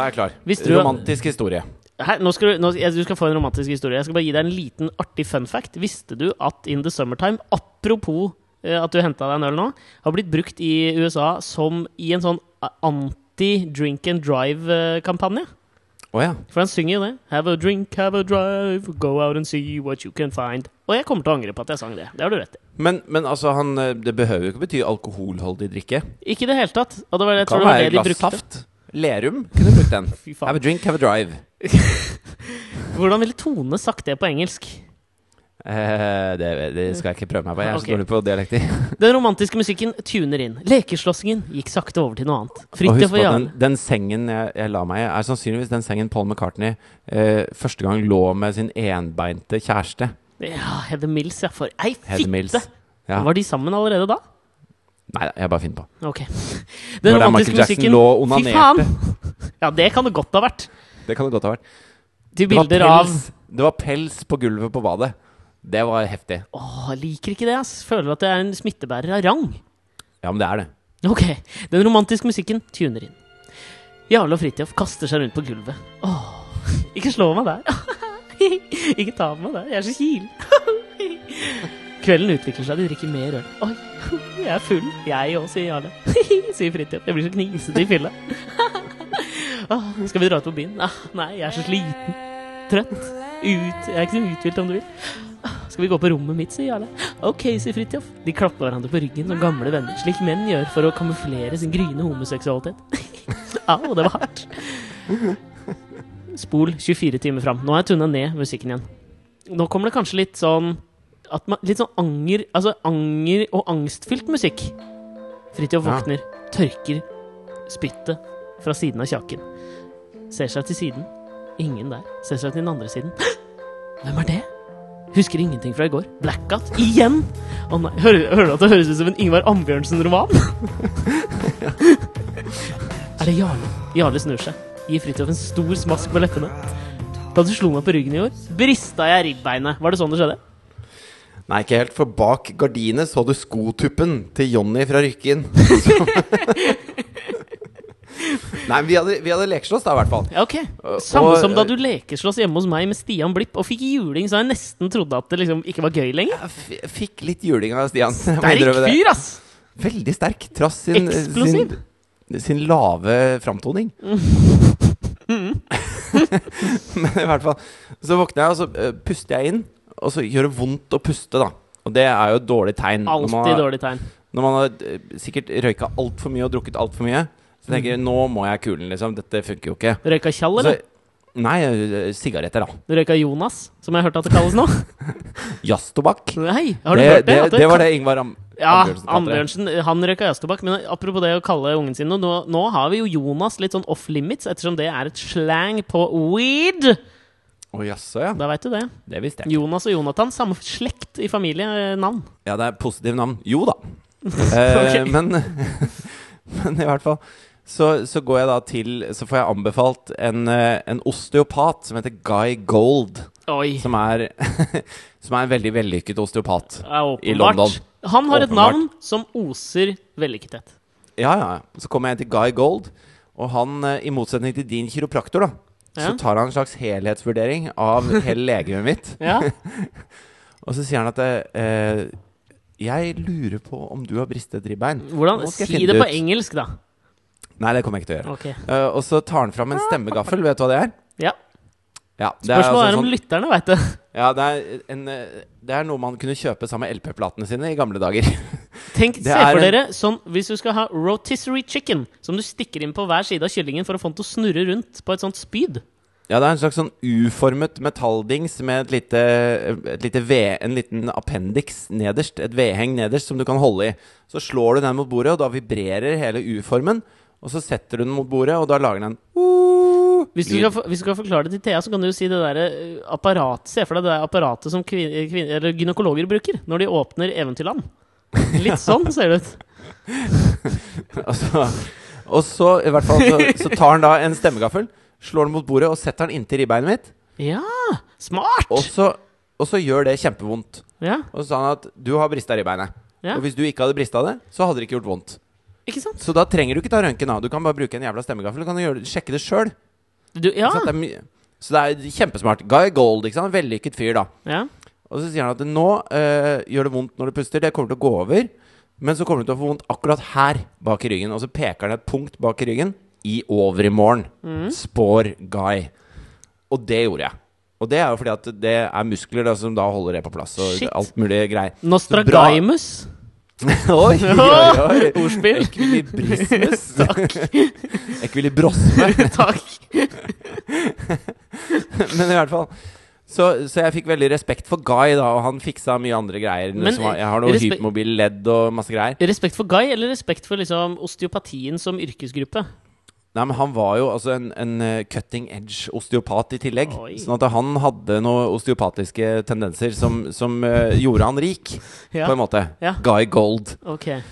Da er jeg klar. Du- Romantisk historie. Her, nå skal du, nå, du skal få en romantisk historie. Jeg skal bare gi deg en liten artig fun fact. Visste du at In the Summertime, apropos eh, at du henta deg en øl nå, har blitt brukt i USA som i en sånn eh, anti-drink and drive-kampanje? Oh, ja. For han synger jo det. Have a drink, have a drive, go out and see what you can find. Og jeg kommer til å angre på at jeg sang det. Det har du rett i. Men, men altså, han, øh, det behøver jo ikke bety alkoholholdig drikke. Ikke i det hele tatt. Og det var, jeg Det tror kan det var det et de brukte. saft. Lerum kunne brukt den. Have a drink, have a drive. Hvordan ville Tone sagt det på engelsk? Eh, det, det skal jeg ikke prøve meg på. Jeg er så dårlig på dialekter. Den romantiske musikken tuner inn. Lekeslåssingen gikk sakte over til noe annet. Og husk på den, den sengen jeg, jeg la meg i, er sannsynligvis den sengen Paul McCartney eh, første gang lå med sin enbeinte kjæreste. Ja, Heather Mills, ja. For ei fitte! Ja. Var de sammen allerede da? Nei jeg bare finner på. Ok. Den Når Michael Jackson musikken lå og onanerte. Ja, det kan det godt ha vært. Det kan det godt ha vært. Til Det bilder av det var pels på gulvet på badet. Det var heftig. Åh, liker ikke det, ass. Føler at det er en smittebærer av rang. Ja, men det er det. Ok, den romantiske musikken tuner inn. Jarle og Fridtjof kaster seg rundt på gulvet. Åh, ikke slå meg der. ikke ta meg der, jeg er så kilen. Kvelden utvikler seg, de drikker mer øl. Oi, jeg er full. Jeg òg, sier Jarle. sier Fridtjof. Jeg blir så knisete i fylla. Åh, skal vi dra ut på byen? Ah, nei, jeg er så sliten. Trøtt. Ut. Jeg er ikke så uthvilt, om du vil. Skal vi gå på rommet mitt, sier Jarle. Ok, sier Fridtjof. De klapper hverandre på ryggen som gamle venner, slik menn gjør for å kamuflere sin gryende homoseksualitet. Au, det var hardt. Spol 24 timer fram. Nå har jeg tunna ned musikken igjen. Nå kommer det kanskje litt sånn at man, Litt sånn anger Altså anger og angstfylt musikk. Fridtjof Ja. våkner, tørker spyttet fra siden av kjaken. Ser seg til siden. Ingen der. Ser seg til den andre siden. Hvem er det? Husker ingenting fra i går. Blackout igjen! Å nei, hører, hører du at det høres ut som en Ingvar Ambjørnsen-roman? er det Jarle? Jarle snur seg. Gir Fridtjof en stor smask på leppene. Da du slo meg på ryggen i år, brista jeg ribbeinet. Var det sånn det skjedde? Nei, ikke helt, for bak gardinet så du skotuppen til Jonny fra Rykken. Nei, vi hadde, vi hadde lekeslåss da, i hvert fall. Ja, ok. Samme og- som da du lekeslåss hjemme hos meg med Stian Blipp og fikk juling, så jeg nesten trodde at det liksom ikke var gøy lenger. Jeg fikk litt juling av Stian. Sterk fyr, ass! Veldig sterk, trass sin, sin, sin lave framtoning. Men i hvert fall Så våkner jeg, og så uh, puster jeg inn. Og så gjør det vondt å puste, da. Og det er jo et dårlig tegn. Alltid dårlig tegn. Når man har eh, sikkert røyka altfor mye og drukket altfor mye. Så tenker jeg nå må jeg kulen, liksom. Dette funker jo ikke. Røyka Tjall, Så, eller? nei, eh, sigaretter, da. Røyka Jonas, som jeg har hørt at det kalles nå? Jazztobakk. Nei, har du Det, hørt det? det, det var det Ingvar Am Ja. Ambjørnsen han røyka jazztobakk. Men apropos det å kalle ungen sin noe, nå, nå har vi jo Jonas litt sånn off limits, ettersom det er et slang på weed. Å jaså, ja. Da veit du det. Det visste jeg. Jonas og Jonathan, samme slekt i familienavn. Ja, det er positivt navn. Jo da. Eh, men, men i hvert fall så, så går jeg da til Så får jeg anbefalt en, eh, en osteopat som heter Guy Gold. Oi. Som er, som er en veldig vellykket osteopat. Ja, I. London. Han har et navn som oser vellykkethet. Ja, ja. Så kommer jeg til Guy Gold, og han, eh, i motsetning til din kiropraktor, da. Så tar han en slags helhetsvurdering av hele legemet mitt. Og så sier han at eh, Jeg lurer på om du har bristet ribbein. Hvordan, si det på ut. engelsk, da. Nei, det kommer jeg ikke til å gjøre. Okay. Uh, og så tar han fram en stemmegaffel. Vet du hva det er? Ja. Ja, det er, Spørsmålet altså er om sånn- lytterne veit det. ja, det, er en, eh, det er noe man kunne kjøpe sammen med LP-platene sine i gamle dager. Tenk, Se for dere sånn hvis du skal ha rotisserie chicken, som du stikker inn på hver side av kyllingen for å få den til å snurre rundt på et sånt spyd. Ja, det er en slags sånn uformet metalldings med et lite, et lite v, en liten appendix nederst. Et vedheng nederst som du kan holde i. Så slår du den mot bordet, og da vibrerer hele U-formen. Og så setter du den mot bordet, og da lager den uh, Hvis du, skal, hvis du skal forklare det til Thea, så kan du jo si det derre eh, apparatet Se for deg det der apparatet som kvin, kvin, eller gynekologer bruker når de åpner Eventyrland. Litt sånn ser det ut. Og så, og så, i hvert fall, så, så tar han da en stemmegaffel, slår den mot bordet og setter den inntil ribbeinet mitt. Ja! Smart! Og så, og så gjør det kjempevondt. Ja, Og så sa han at du har brista ribbeinet. ja. Og hvis du ikke hadde brista det, så hadde det ikke gjort vondt. Ikke sant? Så da trenger du ikke ta røntgen. Du kan bare bruke en jævla stemmegaffel. Du kan gjøre, sjekke det sjøl. Ja. Så det er så det er kjempesmart. Guy Gold, ikke sant? Vellykket fyr, da. ja. Og så sier han at nå øh, gjør det vondt når du puster. Det kommer til å gå over. Men så kommer du til å få vondt akkurat her bak i ryggen. Og så peker han et punkt bak i ryggen. I overmorgen. Mm. Spår Guy. Og det gjorde jeg. Og det er jo fordi at det er muskler da, som da holder det på plass. Og Shit. alt mulig greier. Nostragaimus. oi, oi, oi. Ordspill. Ekvilibrismus. Ekvilibrosme. Takk. Men i hvert fall så, så jeg fikk veldig respekt for Guy, da, og han fiksa mye andre greier. Men, som, jeg har noe hypermobil ledd og masse greier. Respekt for Guy, eller respekt for liksom osteopatien som yrkesgruppe? Nei, men Han var jo altså en, en eh, cutting edge osteopat i tillegg. Oi. Sånn at han hadde noen osteopatiske tendenser som, som uh, gjorde han rik, Ja. på en måte. Ja. Guy Gold. Okay.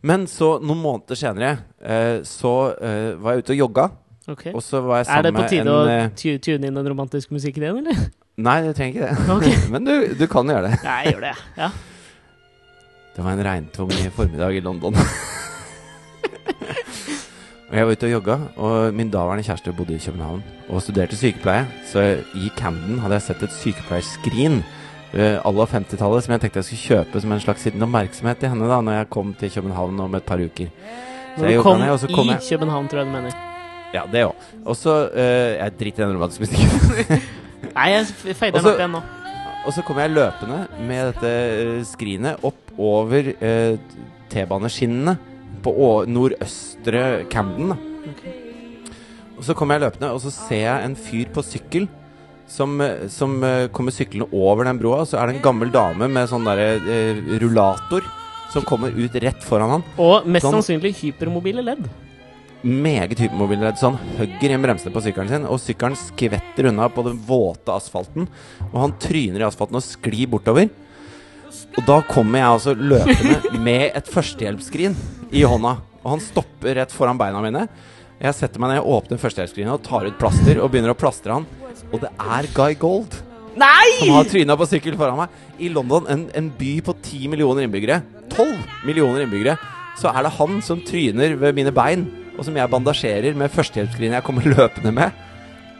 Men så, noen måneder senere, uh, så uh, var jeg ute og jogga. Okay. Og så var jeg sammen med Er det på tide en å tune inn den romantiske musikken igjen, eller? Nei, jeg trenger ikke det. Okay. Men du, du kan gjøre det. Ja, jeg gjør det. Ja. Det var en regntung formiddag i London. og jeg var ute og jogga, og min daværende kjæreste bodde i København og studerte sykepleie. Så i Camden hadde jeg sett et sykepleierskrin uh, alle 50-tallet som jeg tenkte jeg skulle kjøpe som en slags liten oppmerksomhet til henne da når jeg kom til København om et par uker. Så jeg kom ned, og så kom i jeg København, tror jeg du mener. Ja, det òg. Og så uh, Jeg driter i den romantiske. Nei, jeg fader den opp igjen nå. Og så kom jeg løpende med dette eh, skrinet opp over uh, T-baneskinnene på nordøstre Camden. Da. Ok. Og så kommer jeg løpende, og så ser jeg en fyr på sykkel som, som eh, kommer syklende over den broa. Og så er det en gammel dame med sånn derre eh, rullator som kommer ut rett foran han. Og mest Sånn. sannsynlig hypermobile ledd. Meget hypermobile ledd. så han hugger i en bremse på sykkelen sin, og sykkelen skvetter unna på den våte asfalten. Og han tryner i asfalten og sklir bortover. Og da kommer jeg altså løpende med et førstehjelpsskrin i hånda. Og han stopper rett foran beina mine. Jeg setter meg ned, åpner førstehjelpsskrinet og tar ut plaster og begynner å plastre han. Og det er Guy Gold Nei! som har tryna på sykkel foran meg. I London, en, en by på 10 millioner innbyggere, 12 millioner innbyggere, så er det han som tryner ved mine bein, og som jeg bandasjerer med førstehjelpsskrinet jeg kommer løpende med.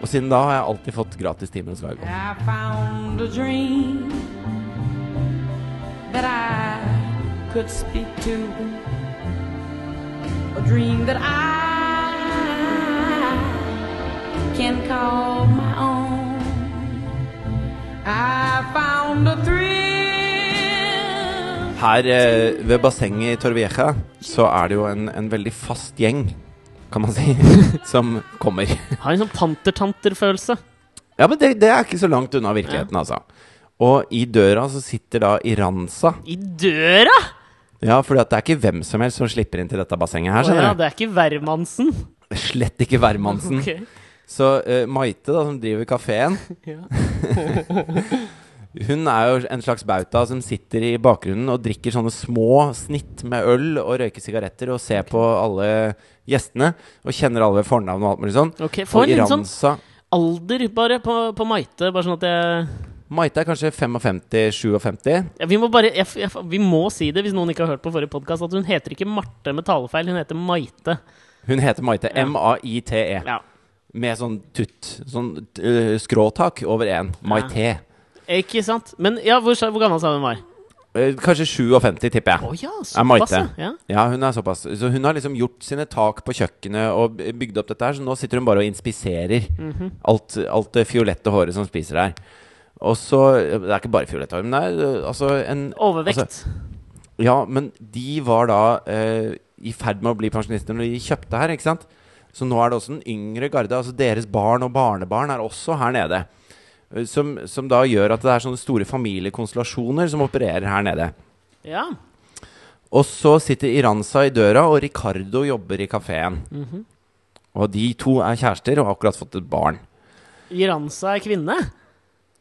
Og siden da har jeg alltid fått gratis timer hos Guy Gold. I found a dream that I could speak to. A dream that I can call my own. I found a thrill. Her eh, ved bassenget i Torvieja så er det jo en, en veldig fast gjeng, kan man si, som kommer. Har en sånn pantertanter-følelse. Ja, men det, det er ikke så langt unna virkeligheten, altså. Og i døra så sitter da Iranza. I døra! Ja, for det er ikke hvem som helst som slipper inn til dette bassenget her. Å ja, skjønner du? det er ikke Wermansen. Slett ikke Værmannsen. Okay. Så uh, Maite, da, som driver kafeen, hun er jo en slags bauta som sitter i bakgrunnen og drikker sånne små snitt med øl og røyker sigaretter og ser på alle gjestene og kjenner alle ved fornavn og alt mulig sånn. Okay, for Og en sånn alder bare på, på Maite, bare sånn at jeg Maite er kanskje 55-57. Ja, vi, må bare, jeg, jeg, vi må si det hvis noen ikke har hørt på forrige podkast, at hun heter ikke Marte med talefeil, hun heter Maite. Hun heter Maite. Ja. M-a-i-t-e. Ja. Med sånn tutt. Sånn uh, skråtak over én. Maite. Ikke sant? Men ja, hvor, hvor gammel sa hun var? Eh, Kanskje 57, tipper jeg. Oh, ja, Maite. såpass, ja. Ja, hun er såpass. Så hun har liksom gjort sine tak på kjøkkenet og bygd opp dette her, så nå sitter hun bare og inspiserer Mhm. alt, alt det fiolette håret som spiser der. Og så Det er ikke bare fiolett hår, det er altså en Overvekt. Altså, Ja, men de var da eh, i ferd med å bli pensjonister når de kjøpte her, ikke sant? Så nå er det også den yngre garde. Altså deres barn og barnebarn er også her nede. Eh, Som, som da gjør at det er sånne store familiekonstellasjoner som opererer her nede. ja. Og så sitter Iranza i døra, og Ricardo jobber i kafeen. Mhm. Og de to er kjærester og har akkurat fått et barn. Iranza er kvinne?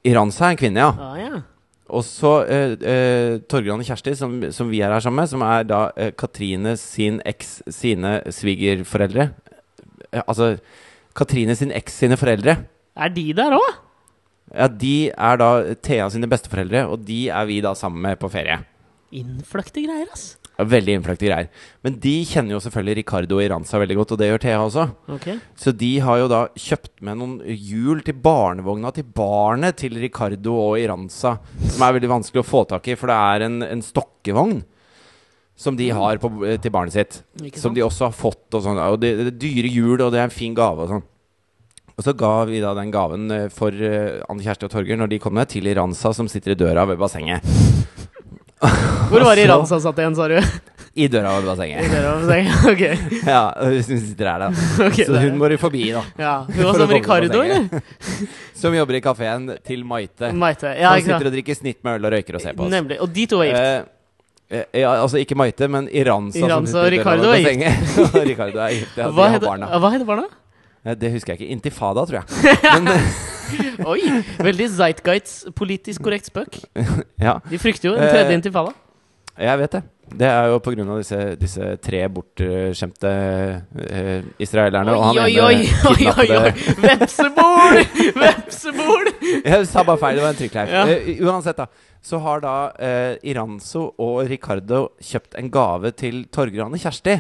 Iranza er en kvinne, ja. Ah, ja. Og så eh, eh, Torgran og Kjersti, som, som vi er her sammen med, som er da eh, Katrine sin eks sine svigerforeldre. Eh, altså Katrine sin eks sine foreldre. Er de der òg? Ja, De er da Thea sine besteforeldre, og de er vi da sammen med på ferie. Innfløkte greier, ass. Veldig innfløkte greier. Men de kjenner jo selvfølgelig Ricardo Iranza veldig godt, og det gjør Thea også. Okay. Så de har jo da kjøpt med noen hjul til barnevogna til barnet til Ricardo og Iranza, som er veldig vanskelig å få tak i, for det er en, en stokkevogn som de har på, til barnet sitt. Som de også har fått, og sånt, Og det, det er dyre hjul, og det er en fin gave og sånn. Og så ga vi da den gaven eh, for uh, Anne Kjersti og Torger når de kom ned, til Iranza, som sitter i døra ved bassenget. Hvor var det Iran som satt igjen, sa du? I døra ved I døra på bassenget, Ok. Ja, hun sitter her, da. Okay, Så hun må jo forbi, da. ja. Hun var som Ricardo, eller? Som jobber i kafeen til Maite. Maite. Ja, som sitter og drikker snitt med øl og røyker og ser på oss. Nemlig. Og de to er gift. Eh, eh, ja, altså ikke Maite, men Iranza. og i døra Ricardo er bassenget. Og Ricardo er gift. Ja, Hva heter, barna. hva heter barna? Eh, Det husker jeg ikke. Intifada, tror jeg. Men eh, Oi! Veldig Zeitgeits politisk korrekt spøk. ja, De frykter jo en tredje Eh, intifada. jeg vet det. Det er jo av disse, disse tre bortskjemte uh, israelerne. og han Oi, oi, oi! oi, oi, oi. Vepsebol! Vepsebol! Jeg sa bare feil, det var en trykkleif. Ja. Uh, uansett, da. Så har da uh, Iranzo og Ricardo kjøpt en gave til Torgran og Kjersti.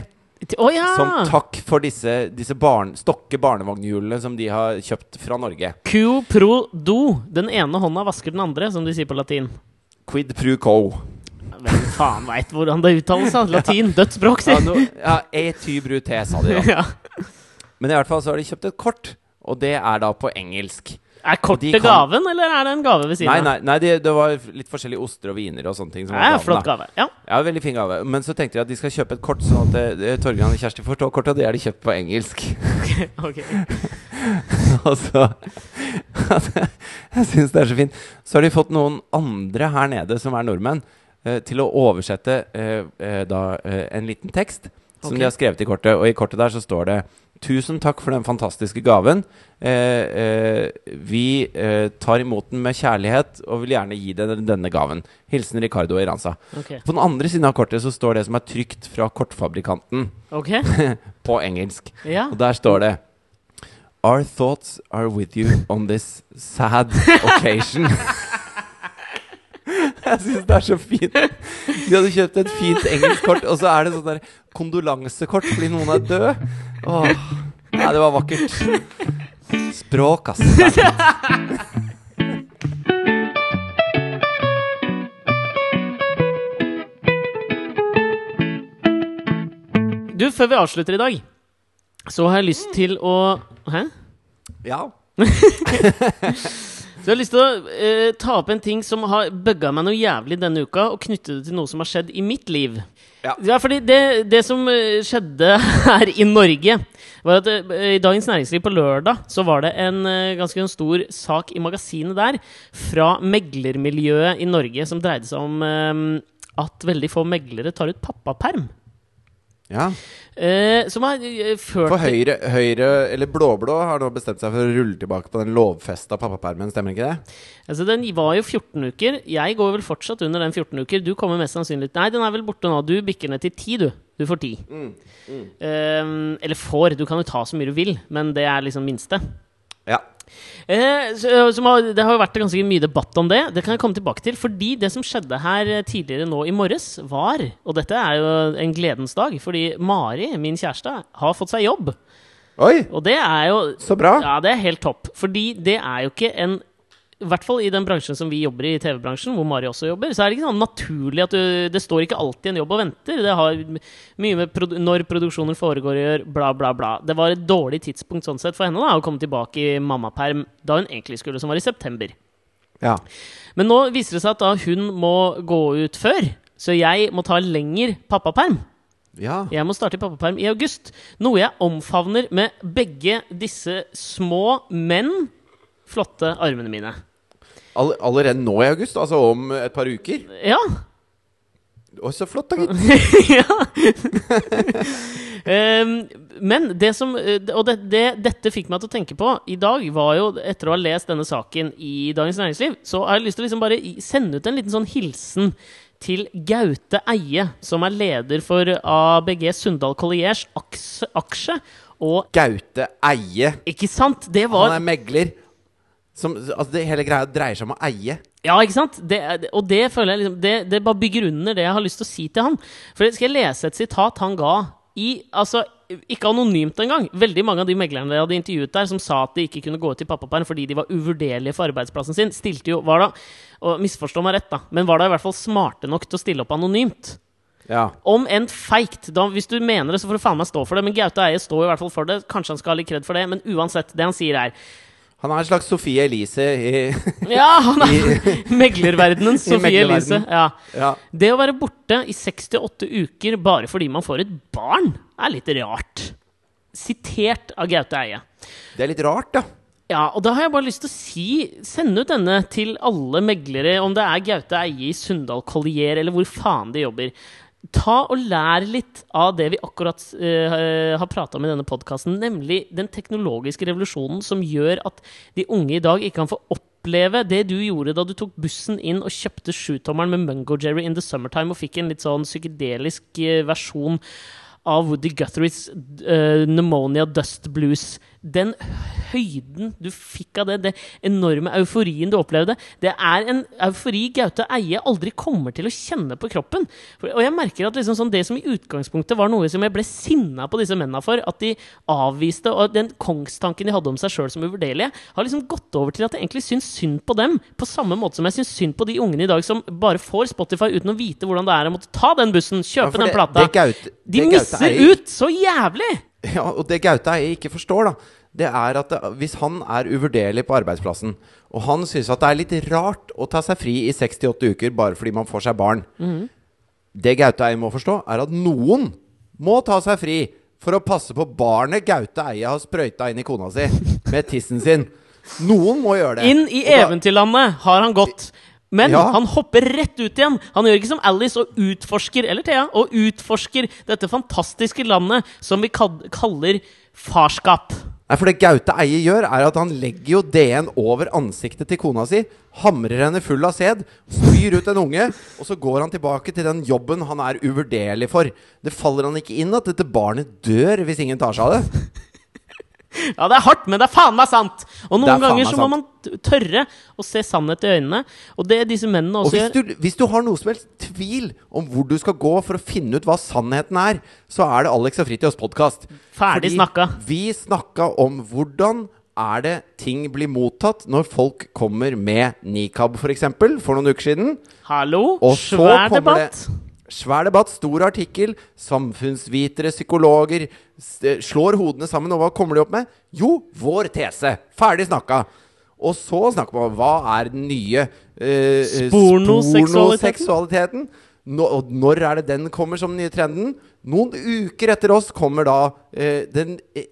Å ja! Som takk for disse, disse barn, stokke barnevognhjulene som de har kjøpt fra Norge. Quo pro do. Den ene hånda vasker den andre, som de sier på latin. Quid pro quo. Hvem faen veit hvordan det uttales? Latin. Dødsspråk, Ja, si! no, ja, e ty brute, sa de da. Ja. Men i hvert fall så har de kjøpt et kort, og det er da på engelsk. Er kortet kan- gaven, eller er det en gave ved siden Nei, av? nei, nei det, det var litt forskjellige oster og viner og sånne ting. Som Det gaven, flott gave. Ja. Ja, veldig fin gave. Men så tenkte de at de skal kjøpe et kort, sånn at eh, Torgan og Kjersti forstår kortet, og det er de kjøpt på engelsk. Ok. Og så Jeg syns det er så fint. Så har de fått noen andre her nede, som er nordmenn, eh, til å oversette eh, eh, da eh, en liten tekst som okay. de har skrevet i kortet. Og i kortet der så står det Tusen takk for den fantastiske gaven. Eh, eh, vi eh, tar imot den med kjærlighet og vil gjerne gi deg denne gaven. Hilsen Ricardo Iranza. Okay. På den andre siden av kortet så står det som er trygt fra kortfabrikanten Okay. på engelsk. Ja. Og der står det Our thoughts are with you on this sad occasion. Jeg syns det er så fint. De hadde kjøpt et fint engelsk kort, og så er det sånn der kondolansekort fordi noen er død. Åh, Nei, det var vakkert. Språk, ass. Du, før vi avslutter i dag, så har jeg lyst til å Hæ? Ja. Så jeg har lyst til å eh, ta opp en ting som har bugga meg noe jævlig denne uka, og knytte det til noe som har skjedd i mitt liv. Ja. fordi det, det som eh, skjedde her i Norge, var at eh, i Dagens Næringsliv på lørdag så var det en eh, ganske stor sak i magasinet der fra meglermiljøet i Norge som dreide seg om eh, at veldig få meglere tar ut pappaperm. Ja. Eh, som har eh, ført For Høyre, Høyre, eller blå-blå, har nå bestemt seg for å rulle tilbake på den lovfesta pappapermen, stemmer ikke det? Altså, Den var jo 14 uker. Jeg går vel fortsatt under den 14 uker. Du kommer mest sannsynlig Nei, den er vel borte nå. Du bikker ned til 10, du. Du får 10. Mm, Ehm, eller får. Du kan jo ta så mye du vil, men det er liksom minste. Ja. Eh, så, som har, det har vært ganske mye debatt om det. Det kan jeg komme tilbake til. Fordi det som skjedde her eh, tidligere nå i morges, var Og dette er jo en gledens dag, fordi Mari, min kjæreste, har fått seg jobb. Oi, Og det er jo så bra. Ja, det er helt topp. Fordi det er jo ikke en i hvert fall i den bransjen som vi jobber i, TV-bransjen, hvor Mari også jobber, så er det ikke sånn naturlig at du Det står ikke alltid en jobb og venter. Det har mye med produ når produksjoner foregår å gjøre, bla, bla, bla. Det var et dårlig tidspunkt sånn sett for henne da, å komme tilbake i mammaperm da hun egentlig skulle, som var i september. Ja. Men nå viser det seg at da hun må gå ut før, så jeg må ta lenger pappaperm. ja. Jeg må starte i pappaperm i august. Noe jeg omfavner med begge disse små, men flotte armene mine. All, allerede nå i august, altså om et par uker. Ja. Å, så flott, da, gitt. ja. Ehm, men det som eh, Og det, det, dette fikk meg til å tenke på i dag, var jo etter å ha lest denne saken i Dagens Næringsliv, så har jeg lyst til å liksom bare sende ut en liten sånn hilsen til Gaute Eie, som er leder for ABG Sundal Colliers aks- aksje. Og Gaute Eie. ikke sant? Det var, Han er megler. Som, altså det hele greia dreier seg om å eie. Ja, ikke sant? Det, og det føler jeg liksom det, det bare bygger under det jeg har lyst til å si til han. For Skal jeg lese et sitat han ga i Altså, ikke anonymt engang. Veldig mange av de meglerne jeg hadde intervjuet der, som sa at de ikke kunne gå ut i pappaperm fordi de var uvurderlige for arbeidsplassen sin, stilte jo Var da Og misforstå meg rett, da, men var da i hvert fall smarte nok til å stille opp anonymt. Ja. Om enn feigt. Hvis du mener det, så får du faen meg stå for det. Men Gaute Eie står i hvert fall for det. Kanskje han skal ha litt kred for det, men uansett. Det han sier, er Han er en slags Sofie Elise i Ja, han er meglerverdenens Sofie meglerverden. Elise. Ja. Ja. Det å være borte i 68 uker bare fordi man får et barn, er litt rart. Sitert av Gaute Eie. Det er litt rart, da. Ja, og da har jeg bare lyst til å si Sende ut denne til alle meglere, om det er Gaute Eie i Sundal Collier, eller hvor faen de jobber. Ta og lær litt av det vi akkurat uh, har prata om i denne podkasten, nemlig den teknologiske revolusjonen som gjør at de unge i dag ikke kan få oppleve det du gjorde da du tok bussen inn og kjøpte sjutommeren med Mungo Jerry in the Summertime og fikk en litt sånn psykedelisk eh, versjon av Woody Guthries uh, Pneumonia Dust Blues. Den høyden du fikk av det, det enorme euforien du opplevde, det er en eufori Gaute Eie aldri kommer til å kjenne på kroppen. Og jeg merker at liksom sånn, det som i utgangspunktet var noe som jeg ble sinna på disse mennene for, at de avviste, og den kongstanken de hadde om seg sjøl som uvurderlige, har liksom gått over til at jeg egentlig syns synd på dem, på samme måte som jeg syns synd på de ungene i dag som bare får Spotify uten å vite hvordan det er å måtte ta den bussen, Ja, kjøpe for den plata. Gaute- de misser ut så jævlig! Ja, og det Gaute Eie ikke forstår, da, det er at det, hvis han er uvurderlig på arbeidsplassen, og han syns at det er litt rart å ta seg fri i 68 uker bare fordi man får seg barn Det Gaute Eie må forstå, er at noen må ta seg fri for å passe på barnet Gaute Eie har sprøyta inn i kona si med tissen sin. Noen må gjøre det. Inn i eventyrlandet har han gått. Men Ja. han hopper rett ut igjen. Han gjør ikke som Alice og utforsker eller Thea, og utforsker dette fantastiske landet som vi kaller farskap. Nei, for det Gaute Eie gjør, er at han legger jo DN over ansiktet til kona si, hamrer henne full av sæd, spyr ut en unge, og så går han tilbake til den jobben han er uvurderlig for. Det faller han ikke inn at dette barnet dør hvis ingen tar seg av det. Ja, det er hardt, men det er faen meg sant! Og er noen ganger så må man tørre å se sannhet i øynene. Og det disse mennene Og også hvis gjør du, hvis du har noe som helst tvil om hvor du skal gå for å finne ut hva sannheten er, så er det Alex og Fritjofs podkast. Ferdig snakka. Vi snakka om hvordan er det ting blir mottatt når folk kommer med nikab, f.eks., for, eksempel, for noen uker siden. Hallo? Og Svær debatt. det Svær debatt, stor artikkel. Samfunnsvitere, psykologer eh, slår hodene sammen. Og hva kommer de opp med? Jo, vår tese. Ferdig snakka. Og så snakker man om hva er den nye eh, eh, Spornoseksualiteten. Nå, og når er det den kommer som den nye trenden? Noen uker etter oss kommer da eh, den eh,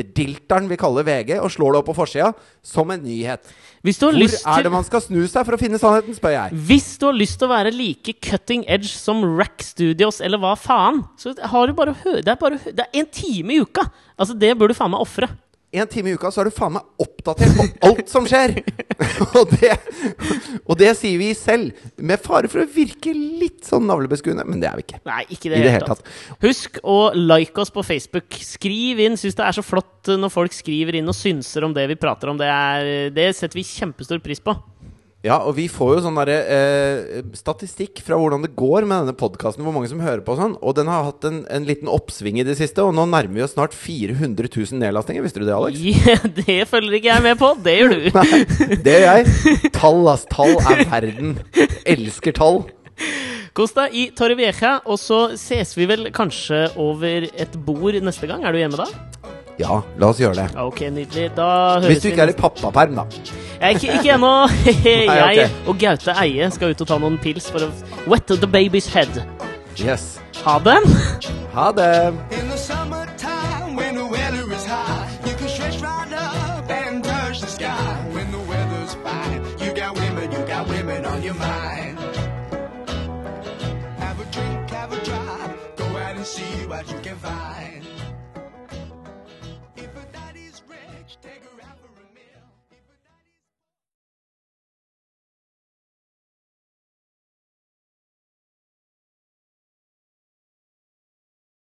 etterdilteren vi kaller VG, og slår det opp på forsida som en nyhet. Hvor er det man skal snu seg for å finne sannheten, spør jeg. Hvis du har lyst til å være like cutting edge som Rack Studios eller hva faen, så har du bare å høre Det er en time i uka! Altså, det bør du faen meg ofre. En time i uka, så er du faen meg oppdatert på alt som skjer! og, det, og det sier vi selv, med fare for å virke litt sånn navlebeskuende, men det er vi ikke. Nei, ikke I det, det hele tatt. tatt. Husk å like oss på Facebook. Skriv inn. Syns det er så flott når folk skriver inn og synser om det vi prater om. Det, er, det setter vi kjempestor pris på. Ja, og vi får jo sånn derre eh, statistikk fra hvordan det går med denne podkasten, hvor mange som hører på og sånn, og den har hatt en, en liten oppsving i det siste, og nå nærmer vi oss snart 400 000 nedlastinger. Visste du det, Alex? Ja, det følger ikke jeg med på. Det gjør du. Nei, det gjør jeg. Tall, ass. Tall er verden. Elsker tall. Kos deg i Torrevieja, og så ses vi vel kanskje over et bord neste gang. Er du hjemme da? Ja, la oss gjøre det. Ok, nydelig. Da høres Hvis du ikke er i pappaperm, da. Jeg er ikke, ikke ennå. Jeg og Gaute Eie skal ut og ta noen pils for å wet the baby's head. Yes. Ha det! Ha det.